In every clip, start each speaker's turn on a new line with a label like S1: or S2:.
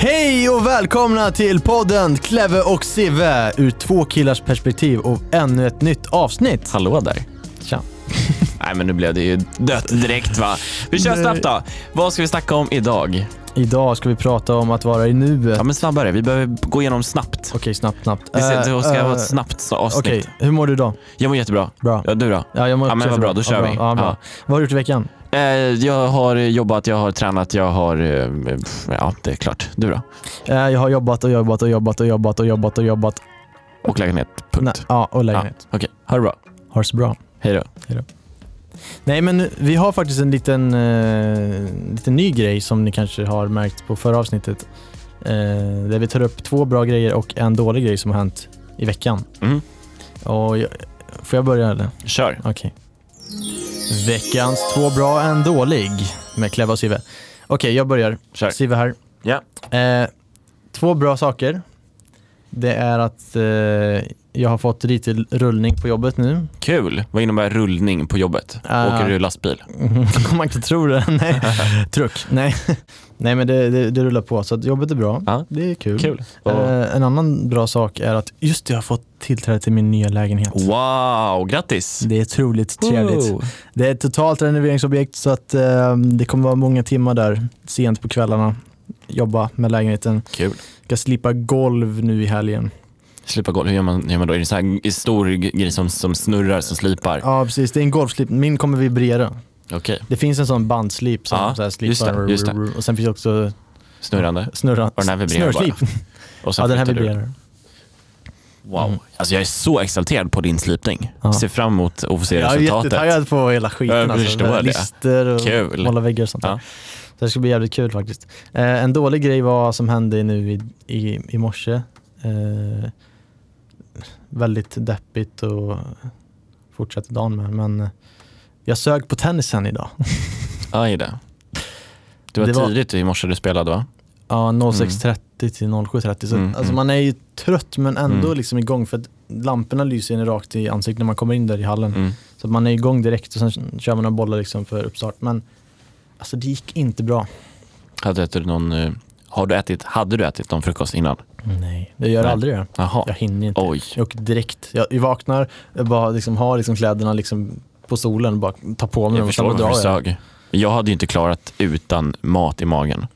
S1: Hej och välkomna till podden Kleve och Sive ur två killars perspektiv och ännu ett nytt avsnitt.
S2: Hallå där.
S1: Tja.
S2: Nej men nu blev det ju dött direkt va. Vi kör snabbt då. Vad ska vi snacka om idag?
S1: Idag ska vi prata om att vara i nuet.
S2: Ja men snabbare, vi behöver gå igenom snabbt.
S1: Okej, snabbt, snabbt.
S2: Det ska,
S1: Eh,
S2: det ska
S1: eh,
S2: vara ett snabbt avsnitt.
S1: Okej, hur mår du idag?
S2: Jag mår jättebra.
S1: Bra.
S2: Ja, du då?
S1: Ja, jag mår
S2: Ja,
S1: också
S2: men vad bra, då kör vi.
S1: Ja, bra.
S2: Ja.
S1: Vad har du gjort i veckan?
S2: Eh, jag har jobbat, jag har tränat, jag har... eh, Ja, det är klart. Du då?
S1: Eh, jag har jobbat och jobbat och jobbat och jobbat och jobbat och jobbat.
S2: Och lägenhet. Punkt.
S1: Nej, ja, och lägenhet.
S2: Okej, ha det bra.
S1: Har det så bra.
S2: Hej då.
S1: Nej men vi har faktiskt en liten, eh, liten ny grej som ni kanske har märkt på förra avsnittet. Eh, där vi tar upp två bra grejer och en dålig grej som har hänt i veckan.
S2: Mm.
S1: Och jag, får jag börja eller?
S2: Kör.
S1: Okej. Veckans två bra, en dålig med Kleva och Sive. Okej, jag börjar.
S2: Kör.
S1: Sive här.
S2: Ja.
S1: Eh, två bra saker. Det är att eh, jag har fått lite rullning på jobbet nu.
S2: Kul. Vad innebär rullning på jobbet?
S1: Ah.
S2: Åker du lastbil?
S1: Man inte tror det. Nej. Truck. Nej. Nej men det, det, det rullar på så att jobbet är bra.
S2: Ja.
S1: Det är kul.
S2: Kul.
S1: Eh, en annan bra sak är att just det, jag har fått tillträde till min nya lägenhet.
S2: Wow, grattis.
S1: Det är otroligt trevligt.
S2: Wow.
S1: Det är ett totalt renoveringsobjekt så att eh, det kommer vara många timmar där sent på kvällarna. Jobba med lägenheten.
S2: Kul.
S1: Ska slipa golv nu i helgen.
S2: Slipa golv, hur gör man, gör man då? Är det så här stor grej som, som snurrar, som slipar?
S1: Ja precis, det är en golvslip. Min kommer vibrera.
S2: Okej,
S1: Det finns en sån bandslip som
S2: Ja,
S1: så här
S2: just
S1: slipar.
S2: det, just det.
S1: Och sen finns också
S2: snurrande.
S1: snurra.
S2: Och den här vibrerar
S1: snurrslip.
S2: Sen
S1: Ja den här vibrerar.
S2: Wow.
S1: Mm.
S2: Alltså jag är så exalterad på din slipning.
S1: Ja.
S2: Ser fram emot att få se
S1: Jag är
S2: resultatet.
S1: jättetaggad på hela skiten.
S2: Jag
S1: alltså.
S2: det.
S1: Lister och
S2: Kul.
S1: måla väggar och sånt där.
S2: Ja.
S1: Så det ska bli jävligt kul faktiskt. Eh, en dålig grej var som hände nu i, i, i morse. Eh, väldigt deppigt och fortsätter dagen med. Men eh, jag sög på tennisen idag.
S2: Aj det. Det var
S1: Det var-
S2: tidigt i morse du spelade va?
S1: Ja, 06.30 till 07.30. Så
S2: Mm,
S1: alltså
S2: mm.
S1: man är ju trött men ändå
S2: Mm.
S1: liksom igång för att lamporna lyser in rakt i ansiktet när man kommer in där i hallen.
S2: Mm.
S1: Så man är igång direkt och sen kör man några bollar liksom för uppstart. Men alltså det gick inte bra.
S2: Hade du någon, eh, har du ätit, hade du ätit någon frukost innan?
S1: Nej, det gör
S2: Nej.
S1: aldrig det.
S2: Jaha.
S1: Jag hinner inte.
S2: Oj.
S1: Jag direkt. Jag, jag vaknar, jag bara liksom har liksom kläderna liksom på stolen och bara tar på mig dem
S2: Jag
S1: och sen
S2: förstår
S1: drar jag.
S2: sög. Jag hade ju inte klarat utan mat i magen.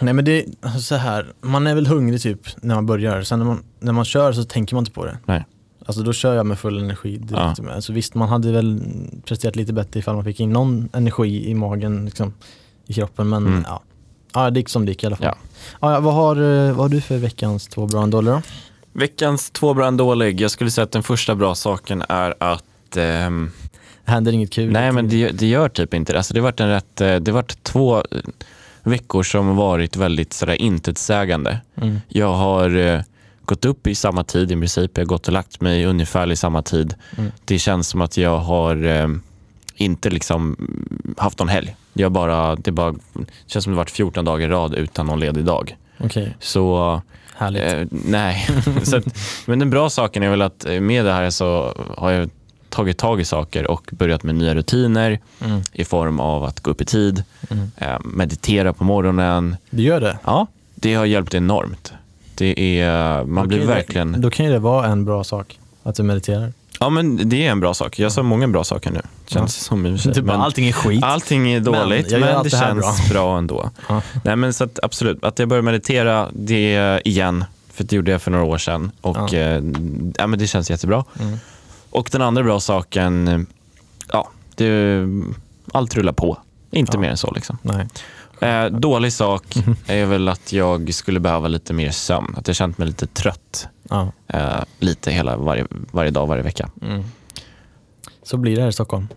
S1: Nej men det är alltså, så här. man är väl hungrig typ när man börjar. Sen när man, när man kör så tänker man inte på det.
S2: Nej.
S1: Alltså då kör jag med full energi direkt. Med. Alltså, visst, man hade väl presterat lite bättre ifall man fick in någon energi i magen, liksom, i kroppen. Men
S2: Mm.
S1: ja. Ja, det gick som det gick i alla fall.
S2: Ja.
S1: Ja, vad, har, eh, vad har du för veckans två bra dollar då?
S2: Veckans två bra en dålig. Jag skulle säga att den första bra saken är att ehm,
S1: Händer inget kul?
S2: Nej, men det, det gör typ inte det. Alltså, det har varit en rätt, eh, det har varit två eh, veckor som varit väldigt sådär intetsägande.
S1: Mm.
S2: Jag har eh, gått upp i samma tid i princip. Jag har gått och lagt mig ungefär i samma tid.
S1: Mm.
S2: Det känns som att jag har eh, inte liksom haft någon helg. Jag bara, det, bara, det känns som det varit 14 dagar i rad utan någon ledig dag.
S1: Okej,
S2: Så
S1: härligt.
S2: Eh, nej, så att, men den bra saken är väl att eh, med det här så har jag tagit tag i saker och börjat med nya rutiner
S1: Mm.
S2: i form av att gå upp i tid,
S1: Mm.
S2: eh, meditera på morgonen.
S1: Du gör det?
S2: Ja, det har hjälpt enormt. Det är, man
S1: Då
S2: blir verkligen...
S1: Det, då kan ju det vara en bra sak, att du mediterar.
S2: Ja, men det är en bra sak. Jag sa många bra saker nu, känns som för sig.
S1: Typ
S2: Men
S1: allting är skit.
S2: allting är dåligt, men,
S1: allt
S2: det
S1: det
S2: känns bra, ändå.
S1: Ja.
S2: Nej, men så att, absolut, att jag började meditera det igen, för det gjorde jag för några år sedan. Och
S1: Ja.
S2: eh, ja, men det känns jättebra.
S1: Mm.
S2: Och den andra bra saken, ja, det, allt rullar på. Inte
S1: Ja.
S2: mer än så. Liksom.
S1: Nej.
S2: Eh, dålig sak är väl att jag skulle behöva lite mer sömn. Att jag känt mig lite trött.
S1: Ja.
S2: Eh, lite hela varje, varje dag, varje vecka.
S1: Mm. Så blir det här i Stockholm.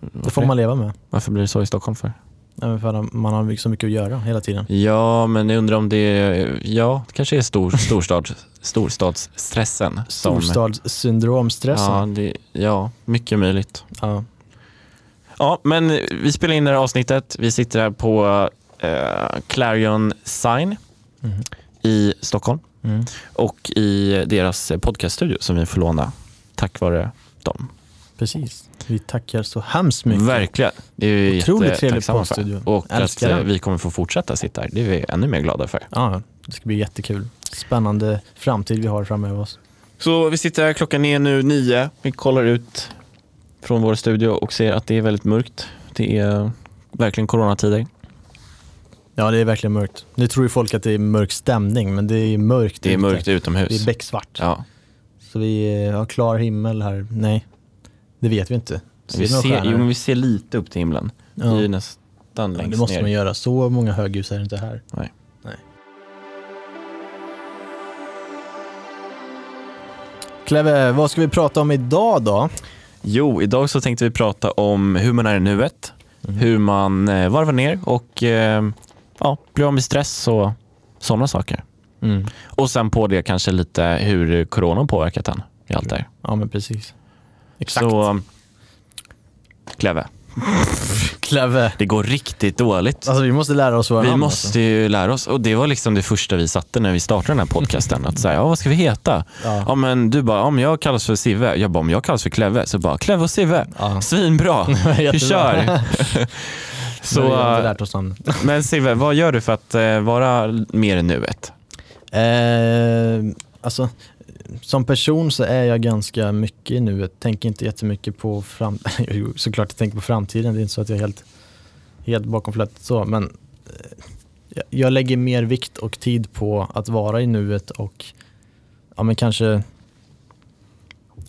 S1: Det
S2: Varför
S1: får
S2: det?
S1: man leva med.
S2: Varför blir det så i Stockholm för?
S1: Ja, för man har så mycket att göra hela tiden.
S2: Ja, men jag undrar om det ja, det kanske är stor, storstad, storstadsstressen. som-
S1: Storstadssyndrom, stressen.
S2: Ja, det, ja, mycket möjligt.
S1: Ja.
S2: Ja, men vi spelar in det här avsnittet. Vi sitter här på eh, Clarion Sign
S1: Mhm.
S2: i Stockholm
S1: Mm.
S2: och i deras podcaststudio som vi får låna tack vare dem.
S1: Precis. Vi tackar så hemskt mycket.
S2: Verkligen. Det är vi
S1: Otroligt trevlig poddstudio.
S2: Och att
S1: Älskar
S2: eh,
S1: den.
S2: vi kommer få fortsätta sitta här. Det är vi ännu mer glada för.
S1: Ja, det ska bli jättekul. Spännande framtid vi har framöver oss.
S2: Så vi sitter här, klockan är nu nio. Vi kollar ut från vår studio och ser att det är väldigt mörkt. Det är verkligen coronatider.
S1: Ja, det är verkligen mörkt. Nu tror ju folk att det är mörk stämning, men det är mörkt
S2: Det är
S1: ute.
S2: mörkt utomhus.
S1: Det är becksvart.
S2: Ja.
S1: Så vi har klar himmel här. Nej, det vet vi inte. Ser
S2: Vi
S1: vi
S2: ser, jo, men vi ser lite upp till himlen.
S1: Ja.
S2: Det är nästan
S1: Ja,
S2: längst
S1: det måste
S2: ner.
S1: man göra. Så många höghus är det inte här.
S2: Nej.
S1: Nej. Kleve, vad ska vi prata om idag då?
S2: Jo, idag så tänkte vi prata om hur man är i nuet,
S1: Mhm.
S2: hur man eh, varvar ner och eh, ja, blir av med stress och sådana saker.
S1: Mm.
S2: Och sen på det kanske lite hur corona påverkat en i allt det.
S1: Ja, men precis. Exakt.
S2: Så, Kleve,
S1: Kleve.
S2: det går riktigt dåligt.
S1: Alltså vi måste lära oss våra
S2: Vi
S1: namn.
S2: måste
S1: Alltså.
S2: ju lära oss och det var liksom det första vi satte när vi startade den här podcasten. Att säga, ja, vad ska vi heta?
S1: Ja.
S2: Ja, men du bara, men jag kallas för Sive. Jag bara, om jag kallas för Kleve. Så bara, Kleve och Sive.
S1: Ja.
S2: Svinbra. vi kör.
S1: Så,
S2: men Sive, vad gör du för att eh, vara mer i nuet?
S1: Eh, alltså, som person så är jag ganska mycket i nuet. Tänker inte jättemycket på fram Jo, såklart jag tänker på framtiden. Det är inte så att jag är helt, helt bakom flötet så. Men eh, jag- lägger mer vikt och tid på att vara i nuet och ja, men kanske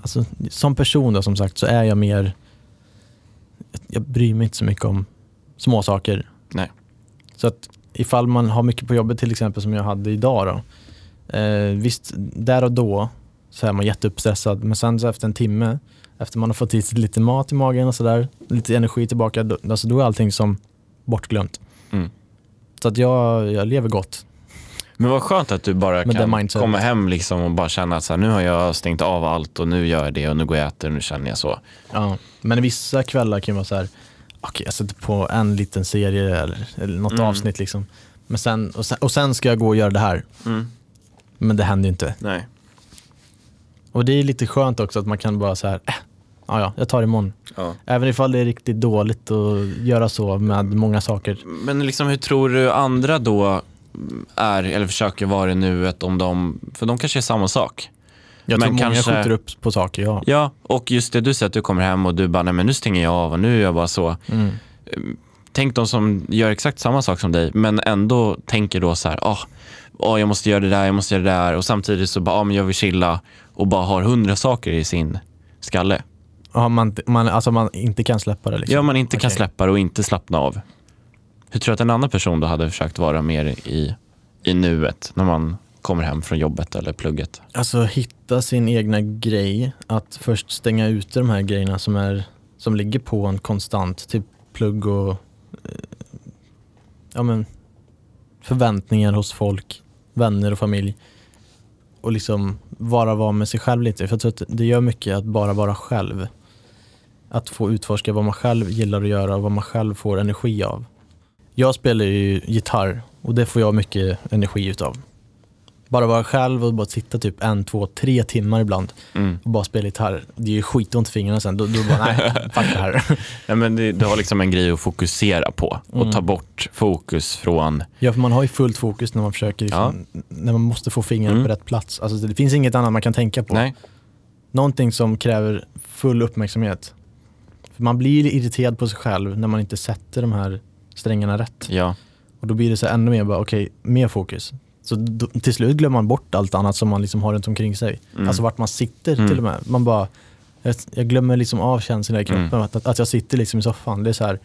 S1: alltså, som person då som sagt så är jag mer jag bryr mig inte så mycket om små saker.
S2: Nej.
S1: Så att ifall man har mycket på jobbet till exempel som jag hade idag då. Eh, visst, där och då så är man jätteuppstressad men sen så efter en timme efter man har fått i sig lite mat i magen och sådär, lite energi tillbaka, då, alltså då är allting som bortglömt.
S2: Mm.
S1: Så att jag, jag lever gott.
S2: Men vad skönt att du bara
S1: Med
S2: kan komma hem liksom och bara känna att så här, nu har jag stängt av allt och nu gör jag det och nu går jag och äter och nu känner jag så.
S1: Ja. Men vissa kvällar kan vara så här, okej jag sätter på en liten serie eller, eller något
S2: Mm.
S1: avsnitt liksom. Men sen och, sen, och sen ska jag gå och göra det här. Men det händer ju inte.
S2: Nej.
S1: Och det är lite skönt också att man kan bara så här, äh, ja ja, jag tar imorgon.
S2: Ja.
S1: Även ifall det är riktigt dåligt att göra så med många saker.
S2: Men liksom, hur tror du andra då är eller försöker vara i nuet om de, för de kanske är samma sak.
S1: Jag
S2: Men
S1: tror många
S2: kanske-
S1: skjuter upp på saker, ja.
S2: Ja, och just det du säger att du kommer hem och du bara, nej men nu stänger jag av och nu är jag bara så.
S1: Mm.
S2: Tänk de som gör exakt samma sak som dig men ändå tänker då så här, ah, ah, jag måste göra det där, jag måste göra det där och samtidigt så bara, ah, men jag vill chilla och bara har hundra saker i sin skalle.
S1: Ja, man, man, alltså man inte kan släppa det liksom.
S2: Ja, man inte kan
S1: Okej.
S2: släppa det och inte slappna av. Hur tror du att en annan person då hade försökt vara mer i, i nuet när man kommer hem från jobbet eller plugget?
S1: Alltså hitta sin egna grej. Att först stänga ute de här grejerna som, är, som ligger på en konstant. Typ plugg och Eh, ja, men, förväntningar hos folk, vänner och familj. Och liksom bara vara med sig själv lite. För jag tror att det gör mycket att bara vara själv. Att få utforska vad man själv gillar att göra och vad man själv får energi av. Jag spelar ju gitarr och det får jag mycket energi utav. Bara vara själv och bara sitta typ en, två, tre timmar ibland
S2: Mm.
S1: och bara spela gitarr. Det är ju skitont i fingrarna sen. Då, då bara, nej, fuck det här.
S2: Ja, men det, du har liksom en grej att fokusera på och
S1: Mm.
S2: ta bort fokus från...
S1: Ja, för man har ju fullt fokus när man försöker, liksom, när man måste få fingrarna
S2: Mm.
S1: på rätt plats. Alltså, det finns inget annat man kan tänka på.
S2: Nej.
S1: Någonting som kräver full uppmärksamhet. För man blir irriterad på sig själv när man inte sätter de här strängarna rätt.
S2: Ja.
S1: Och då blir det så ännu mer, bara, okej, mer fokus. Så då, till slut glömmer man bort allt annat som man liksom har runt omkring sig.
S2: Mm.
S1: Alltså vart man sitter
S2: Mm.
S1: till och med. Man bara, jag, jag glömmer liksom av känslan i kroppen.
S2: Mm.
S1: Att, att jag sitter liksom i soffan. Det är så här,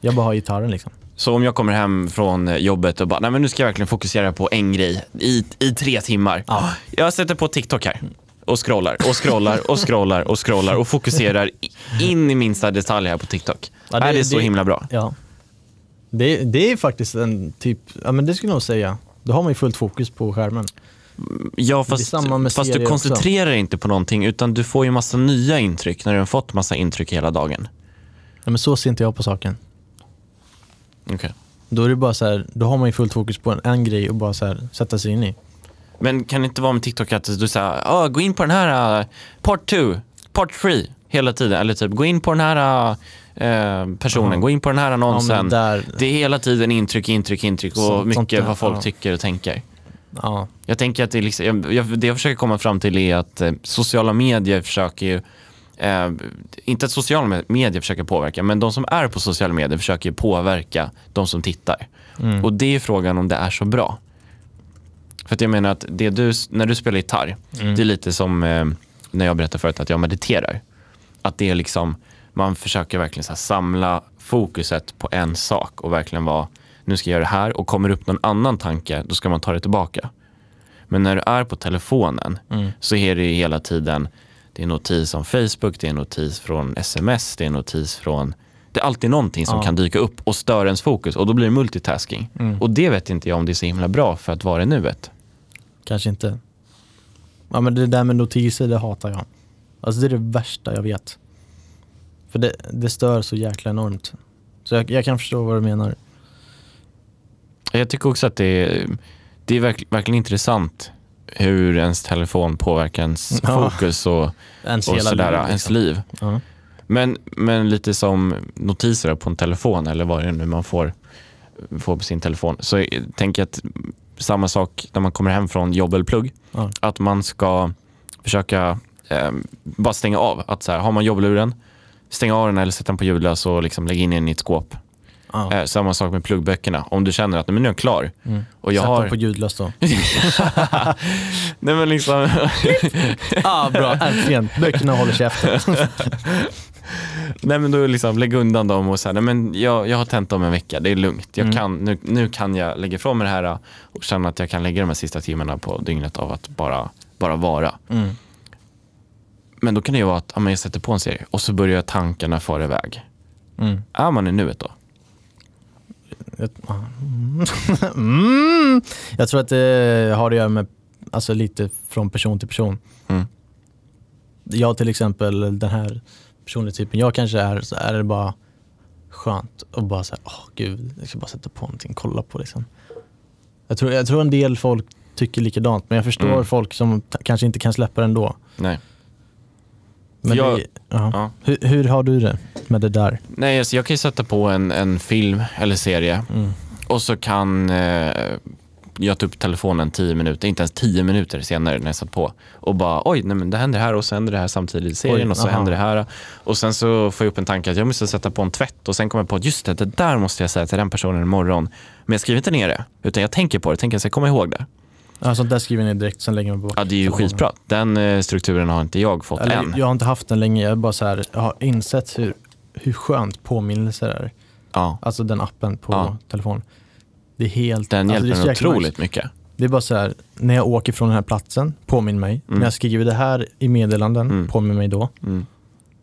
S1: jag bara har gitarren liksom.
S2: Så om jag kommer hem från jobbet och bara, nej men nu ska jag verkligen fokusera på en grej i, i tre timmar.
S1: Ja.
S2: Jag sätter på TikTok här och scrollar och scrollar och scrollar och scrollar och fokuserar in i minsta detalj här på TikTok.
S1: Ja,
S2: det,
S1: det-
S2: är det så
S1: det-
S2: himla bra.
S1: Ja. Det, det är faktiskt en typ, ja men det skulle jag nog säga. Då har man ju fullt fokus på skärmen.
S2: Ja, fast, fast du koncentrerar dig inte på någonting utan du får ju massa nya intryck när du har fått massa intryck hela dagen.
S1: Ja, men så ser inte jag på saken.
S2: Okay.
S1: Då är det bara så här, då har man ju fullt fokus på en, en grej och bara så här, sätta sig in i.
S2: Men kan det inte vara med TikTok att du säger, ah, gå in på den här uh, part 2, part 3, hela tiden. Eller typ, gå in på den här eh, personen,
S1: Ja.
S2: gå in på den här
S1: Ja,
S2: annonsen.
S1: men där,
S2: Det är hela tiden intryck, intryck, intryck och
S1: Sånt- sånt
S2: mycket
S1: där,
S2: vad folk
S1: ja.
S2: tycker och tänker.
S1: ja,
S2: Jag tänker att det, liksom, jag, jag, det jag försöker komma fram till är att eh, sociala medier försöker ju, eh, inte att sociala me- medier försöker påverka, men de som är på sociala medier försöker påverka de som tittar.
S1: mm,
S2: Och det är frågan om det är så bra. För att jag menar att det du, när du spelar gitarr,
S1: mm,
S2: det är lite som eh, när jag berättade förut att jag mediterar. Att det är liksom, man försöker verkligen så samla fokuset på en sak och verkligen vara, nu ska jag göra det här och kommer upp någon annan tanke, då ska man ta det tillbaka. Men när du är på telefonen
S1: mm,
S2: så är det ju hela tiden, det är notis om Facebook, det är notis från sms, det är notis från, det är alltid någonting som
S1: Ja.
S2: kan dyka upp och störa ens fokus och då blir det multitasking.
S1: mm.
S2: Och det vet inte jag om det är så himla bra för att vara i nuet.
S1: Kanske inte. Ja men det där med notiser, det hatar jag. Alltså det är det värsta jag vet. För det, det stör så jäkla enormt. Så jag, jag kan förstå vad du menar.
S2: Jag tycker också att det är, det är verk, verkligen intressant hur ens telefon påverkar ens
S1: Ja.
S2: fokus och,
S1: Ens
S2: och sådär,
S1: liv,
S2: ens
S1: liksom.
S2: liv.
S1: Ja.
S2: Men, men lite som notiser på en telefon eller vad det är nu man får, får på sin telefon. Så jag tänker att samma sak när man kommer hem från jobb eller plugg.
S1: Ja.
S2: Att man ska försöka eh, bara stänga av. Att så här, har man jobbluren, stänga av den eller sätta den på ljudlös och liksom lägga in den i ett skåp.
S1: Ja.
S2: Eh, samma sak med pluggböckerna. Om du känner att men nu är jag klar.
S1: Mm.
S2: Och jag
S1: Sätt
S2: har...
S1: dem på ljudlöst då.
S2: nej men liksom,
S1: ah, bra, äntligen. Böckerna håller käften.
S2: nej men då liksom lägg undan dem och säga, nej men jag, jag har tenta om en vecka, det är lugnt. Jag
S1: Mm.
S2: kan, nu, nu kan jag lägga ifrån mig det här och känna att jag kan lägga de här sista timmarna på dygnet av att bara, bara vara.
S1: Mm.
S2: Men då kan det ju vara att ja, jag sätter på en serie och så börjar tankarna fara iväg.
S1: Mm.
S2: Är man i nuet då?
S1: Jag, mm. jag tror att det har att göra med alltså, lite från person till person.
S2: Mm.
S1: Jag till exempel, den här personliga typen jag kanske är, så är det bara skönt att bara säga, åh gud, jag ska bara sätta på någonting, kolla på liksom. Jag tror, jag tror en del folk tycker likadant, men jag förstår
S2: Mm.
S1: folk som kanske inte kan släppa det ändå.
S2: Nej.
S1: Men
S2: Jag-
S1: det, ja. Hur, hur har du det med det där?
S2: Nej, alltså jag kan ju sätta på en, en film eller serie
S1: Mm.
S2: och så kan eh, jag ta upp telefonen tio minuter, inte ens tio minuter senare när jag satt på och bara oj, nej men det händer här och så händer det här samtidigt i serien
S1: Oj,
S2: och så
S1: aha.
S2: händer det här. Och sen så får jag upp en tanke att jag måste sätta på en tvätt och sen kommer jag på att just det, det där måste jag säga till den personen imorgon. Men jag skriver inte ner det, utan jag tänker på det, tänker att jag ska komma ihåg det.
S1: Ja, sånt där skriver ni direkt, sen lägger man bort.
S2: Ja, det är ju skitbra. Den eh, strukturen har inte jag fått
S1: Eller,
S2: än.
S1: jag har inte haft den länge, jag, bara så här, jag har insett hur, hur skönt påminnelser är.
S2: Ja,
S1: Alltså den appen på
S2: Ja.
S1: telefon. Det är helt...
S2: den
S1: alltså, det är
S2: hjälper
S1: så
S2: en
S1: jäkla
S2: otroligt
S1: nice.
S2: mycket.
S1: Det är bara så här, när jag åker från den här platsen, påminn mig.
S2: Mm.
S1: När jag skriver det här i meddelanden,
S2: Mm.
S1: påminn mig då.
S2: Mm.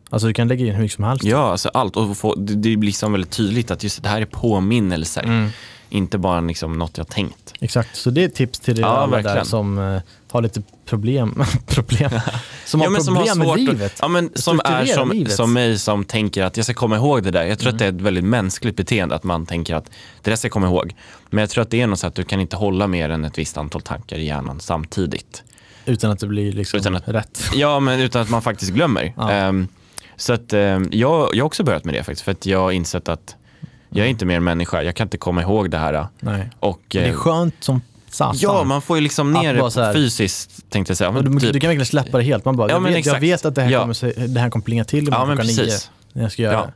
S1: Alltså du kan lägga in hur mycket som helst.
S2: Ja, alltså allt. Och få, det, det blir liksom väldigt tydligt att just det här är påminnelser.
S1: Mm.
S2: Inte bara liksom något jag tänkt.
S1: Exakt, så det är ett tips till er
S2: Ja,
S1: alla där som eh, har lite problem, problem. som
S2: Ja,
S1: har
S2: som
S1: problem
S2: har svårt
S1: med livet.
S2: Ja, men som är som,
S1: livet.
S2: som mig som tänker att jag ska komma ihåg det där. Jag tror att det är ett väldigt mänskligt beteende att man tänker att det där ska jag komma ihåg. Men jag tror att det är något så att du kan inte hålla mer än ett visst antal tankar i hjärnan samtidigt.
S1: Utan att det blir liksom
S2: Utan att-
S1: rätt.
S2: Ja, men utan att man faktiskt glömmer.
S1: Ja.
S2: Ehm, så att ehm, jag, jag har också börjat med det faktiskt. För att jag har insett att jag är inte mer människa. Jag kan inte komma ihåg det här.
S1: Nej.
S2: Och,
S1: Men det är
S2: eh,
S1: skönt som satan.
S2: Ja, man får ju liksom ner det fysiskt tänkte jag säga. Men
S1: du,
S2: typ,
S1: du kan verkligen släppa det helt. Man bara,
S2: Ja,
S1: jag,
S2: men
S1: vet, jag vet att det här,
S2: Ja.
S1: kommer, det här kommer plinga till
S2: ja,
S1: imorgon
S2: men
S1: klockan nio när jag ska göra
S2: Ja.
S1: det.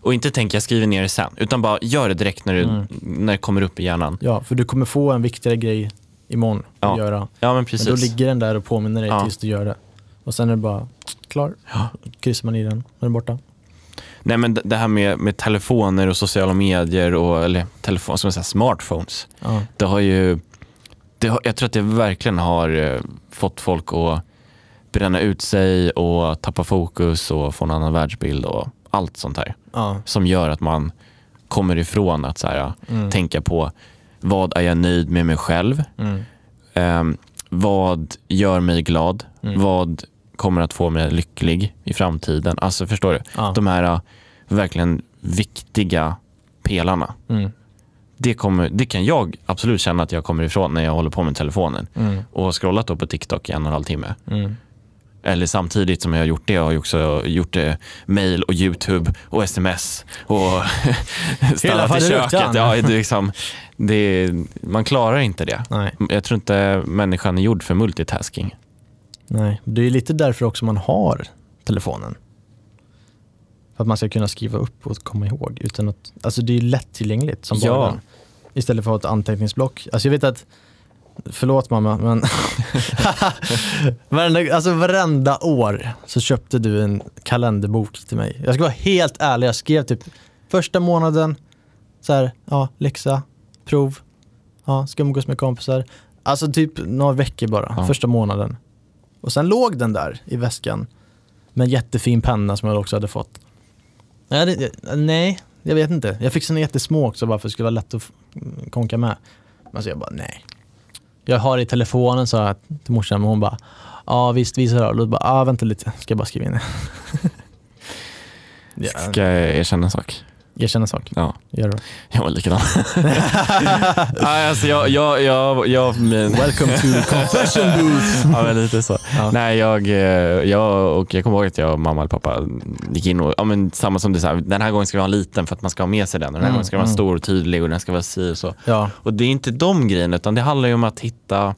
S2: Och inte tänka jag skriver ner det sen, utan bara gör det direkt när, du,
S1: Mm.
S2: när det kommer upp i hjärnan.
S1: Ja, för du kommer få en viktigare grej imorgon
S2: Ja,
S1: att göra.
S2: Ja, men precis.
S1: Men då ligger den där och påminner dig
S2: Ja.
S1: tills du gör det. Och sen är det bara klar.
S2: Ja.
S1: Kryssar man i den, den är borta.
S2: Nej, men det- här med, med telefoner och sociala medier och eller telefon, man säga, smartphones.
S1: Ja.
S2: Det har ju, det har, jag tror att det verkligen har eh, fått folk att bränna ut sig och tappa fokus och få en annan världsbild och allt sånt här.
S1: Ja.
S2: Som gör att man kommer ifrån att så här,
S1: Mm.
S2: tänka på vad är jag nöjd med mig själv?
S1: Mm.
S2: Ehm, vad gör mig glad?
S1: Mm.
S2: Vad kommer att få mig lycklig i framtiden? Alltså förstår du?
S1: Ja.
S2: De här äh, verkligen viktiga pelarna.
S1: Mm.
S2: Det, kommer, det kan jag absolut känna att jag kommer ifrån när jag håller på med telefonen
S1: Mm.
S2: och har scrollat då på TikTok i en och en halv timme.
S1: Mm.
S2: Eller samtidigt som jag har gjort det har jag också gjort det mail och YouTube och sms och stannat i köket. Ja, det liksom, det, man klarar inte det.
S1: Nej.
S2: Jag tror inte människan är gjord för multitasking.
S1: Nej, det är lite därför också man har telefonen. För att man ska kunna skriva upp och komma ihåg. Utan att, alltså det är lättillgängligt som
S2: Ja.
S1: bara den. Istället för att ha ett anteckningsblock. Alltså jag vet att, förlåt mamma, men varenda, alltså varenda år så köpte du en kalenderbok till mig. Jag ska vara helt ärlig, jag skrev typ första månaden, så här, ja, läxa, prov, ja, ska umgås med kompisar. Alltså typ några veckor bara,
S2: Ja.
S1: första månaden. Och sen låg den där i väskan med en jättefin penna som jag också hade fått. Nej, det, nej, jag vet inte. Jag fick såna jättesmå också bara för att det skulle vara lätt att konka med. Men så jag bara, nej. Jag har det i telefonen sa jag till morsan, men hon bara, ja visst visa då. Och då bara, ja vänta lite, ska jag bara skriva in det. ja,
S2: Ska jag erkänna en sak?
S1: Erkänn en sak,
S2: Ja,
S1: gör det.
S2: jag var likadan. Nej, alltså jag, jag, jag, jag men,
S1: Welcome to confession booth.
S2: ja, men lite så.
S1: Ja.
S2: Nej, jag, eh, jag, och jag kommer ihåg att jag och mamma och pappa gick in och, ja, men samma som du sa, den här gången ska vi ha en liten för att man ska ha med sig den. Och den här
S1: Mm,
S2: gången ska den vara
S1: mm.
S2: stor och tydlig och den ska vara si och så.
S1: Ja,
S2: Och det är inte de grejerna utan det handlar ju om att hitta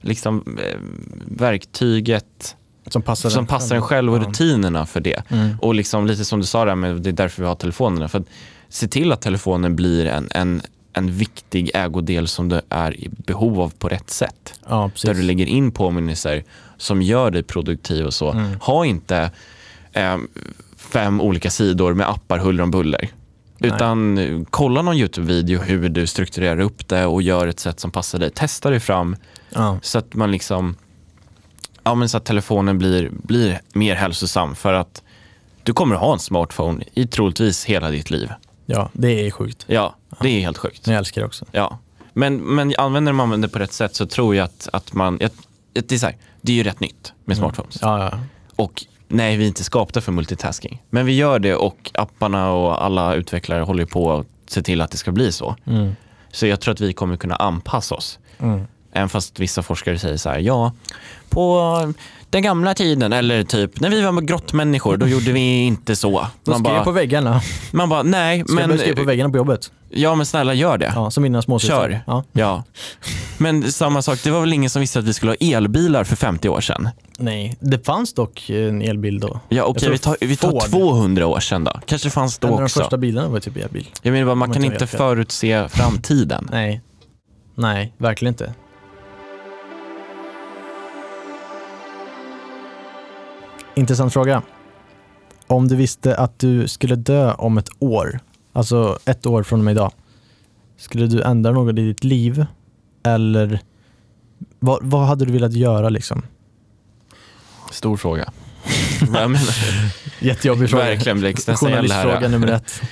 S2: liksom, eh, verktyget
S1: som passar
S2: som passar en själv och rutinerna för det.
S1: Mm.
S2: Och liksom lite som du sa där med det är därför vi har telefonerna. För att se till att telefonen blir en, en, en viktig ägodel som du är i behov av på rätt sätt.
S1: Ja.
S2: Där du lägger in påminnelser som gör dig produktiv och så.
S1: Mm.
S2: Ha inte eh, fem olika sidor med appar huller om buller.
S1: Nej.
S2: Utan eh, kolla någon YouTube-video hur du strukturerar upp det och gör ett sätt som passar dig. Testa dig fram
S1: Ja,
S2: så att man liksom ja, men så att telefonen blir, blir mer hälsosam för att du kommer att ha en smartphone i troligtvis hela ditt liv.
S1: ja, det är sjukt.
S2: Ja, det är helt sjukt.
S1: Jag älskar det också.
S2: Ja. Men, men använder man det på rätt sätt så tror jag att, att man, att, det, är så här, det är ju rätt nytt med smartphones.
S1: Ja, ja.
S2: Och nej, vi är inte skapta för multitasking. Men vi gör det och apparna och alla utvecklare håller på att se till att det ska bli så.
S1: Mm.
S2: Så jag tror att vi kommer kunna anpassa oss.
S1: Mm.
S2: Även fast vissa forskare säger så här, ja, på den gamla tiden eller typ när vi var grottmänniskor, då gjorde vi inte så. Man
S1: skriver jag
S2: bara,
S1: på väggarna.
S2: man bara, nej,
S1: Ska börja skriva på
S2: men,
S1: väggarna på jobbet?
S2: ja men snälla gör det.
S1: Ja, som mina småsystrar.
S2: Kör.
S1: Ja.
S2: Ja. Men samma sak, det var väl ingen som visste att vi skulle ha elbilar för 50 år sedan?
S1: Nej, det fanns dock en elbil då.
S2: Ja okej, vi tar, vi tar
S1: Ford.
S2: 200 år sedan då. Kanske fanns då
S1: en av de
S2: också.
S1: första bilarna var typ elbil.
S2: Jag menar bara, man kan
S1: inte
S2: förutse framtiden.
S1: Nej. Nej, verkligen inte. Intressant fråga. Om du visste att du skulle dö om ett år, alltså ett år från och med idag, skulle du ändra något i ditt liv? Eller vad, vad hade du velat göra liksom?
S2: Stor fråga.
S1: Jättejobbig fråga.
S2: verkligen existentiell
S1: Journalistfråga nummer ett.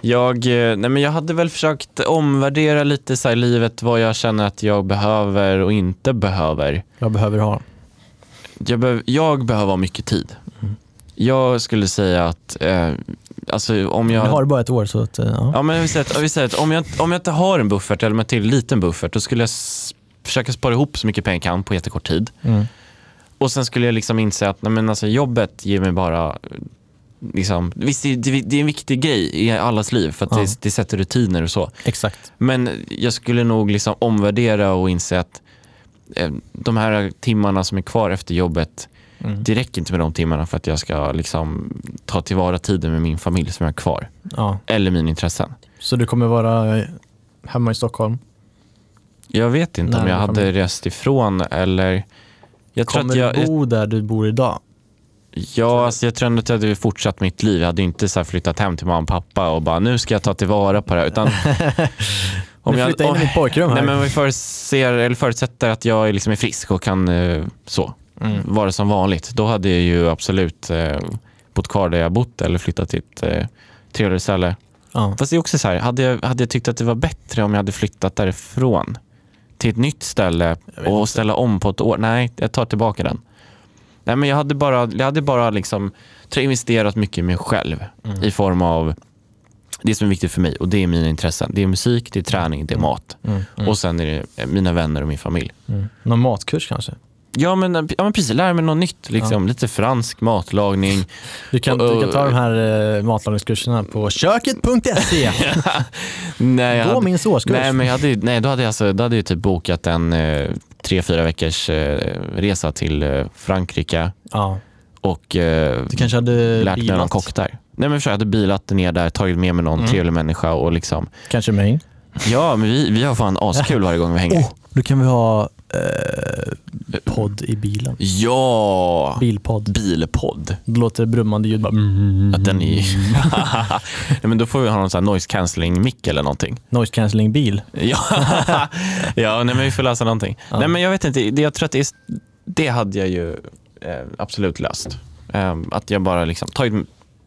S2: Jag, eh, nej men jag hade väl försökt omvärdera lite så livet vad jag känner att jag behöver och inte behöver.
S1: Jag behöver ha.
S2: Jag, behöv, jag behöver ha mycket tid. Jag skulle säga att eh, alltså om jag...
S1: Jag har bara ett år så att, eh, ja.
S2: Ja, men vill säga att, vill säga att om, jag, om jag inte har en buffert eller om jag till en liten buffert då skulle jag försöka spara ihop så mycket pengar jag kan på jättekort tid.
S1: Mm.
S2: Och sen skulle jag liksom inse att nej, men alltså, jobbet ger mig bara Liksom, visst, det, det, det är en viktig grej i allas liv för att
S1: Ja.
S2: det, det sätter rutiner och så.
S1: Exakt.
S2: Men jag skulle nog liksom omvärdera och inse att de här timmarna som är kvar efter jobbet,
S1: Mm.
S2: det räcker inte med de timmarna för att jag ska liksom ta tillvara tiden med min familj som jag har kvar.
S1: Ja.
S2: Eller mina intressen.
S1: Så du kommer vara eh, hemma i Stockholm?
S2: Jag vet inte om
S1: Närmare
S2: jag hade
S1: familj.
S2: rest ifrån eller... Jag tror,
S1: Kommer
S2: att jag,
S1: du bo där du bor idag?
S2: ja, alltså jag tror ändå att jag hade fortsatt mitt liv. Jag hade inte så flyttat hem till mamma och pappa och bara nu ska jag ta tillvara på det här. Utan
S1: Om
S2: jag-
S1: flytta in i mitt pojkrum här.
S2: Nej, men vi förutser, eller förutsätter att jag är liksom är frisk och kan eh, så,
S1: mm.
S2: vara som vanligt. Då hade jag ju absolut eh, bott kvar där jag bott eller flyttat till ett eh, trevligare ställe.
S1: ja.
S2: Fast det är också så här, hade jag, hade jag tyckt att det var bättre om jag hade flyttat därifrån till ett nytt ställe och
S1: inte.
S2: ställa om på ett år? Nej, jag tar tillbaka den. Nej, men jag hade bara, jag hade bara liksom, tror jag, investerat mycket i mig själv
S1: Mm.
S2: i form av det som är viktigt för mig och det är mina intressen. Det är musik, det är träning, det är mat
S1: Mm. Mm.
S2: och sen är det eh, mina vänner och min familj.
S1: Mm. Någon matkurs kanske?
S2: Ja men, ja, men precis, lära mig något nytt. Liksom. Lite fransk matlagning.
S1: Du kan, du kan ta de här eh, matlagningskurserna på köket.se.
S2: nej, jag
S1: Gå
S2: hade,
S1: min såskurs.
S2: nej, men jag hade, nej, då hade jag, alltså, då hade jag typ bokat en eh, tre, fyra veckors eh, resa till eh, Frankrike
S1: ja,
S2: och eh,
S1: du kanske hade
S2: lärt mig någon kock där. Nej men för jag hade bilat ner där, tagit med mig någon
S1: Mm.
S2: trevlig människa och liksom,
S1: Kanske mig.
S2: ja men vi, vi har fan askul varje gång vi hänger.
S1: Oh, då kan vi ha eh, podd i bilen.
S2: Ja!
S1: Bilpodd.
S2: Bilpodd.
S1: Det låter brummande ljud. Bara,
S2: Att den är... Nej, men då får vi ha någon sån här noise cancelling mick eller någonting.
S1: Noise cancelling bil.
S2: Ja, ja nej, men vi får läsa någonting.
S1: Ja.
S2: Nej, men jag vet inte, det, jag tror att det, är, det hade jag ju eh, absolut löst. Eh, att jag bara liksom tagit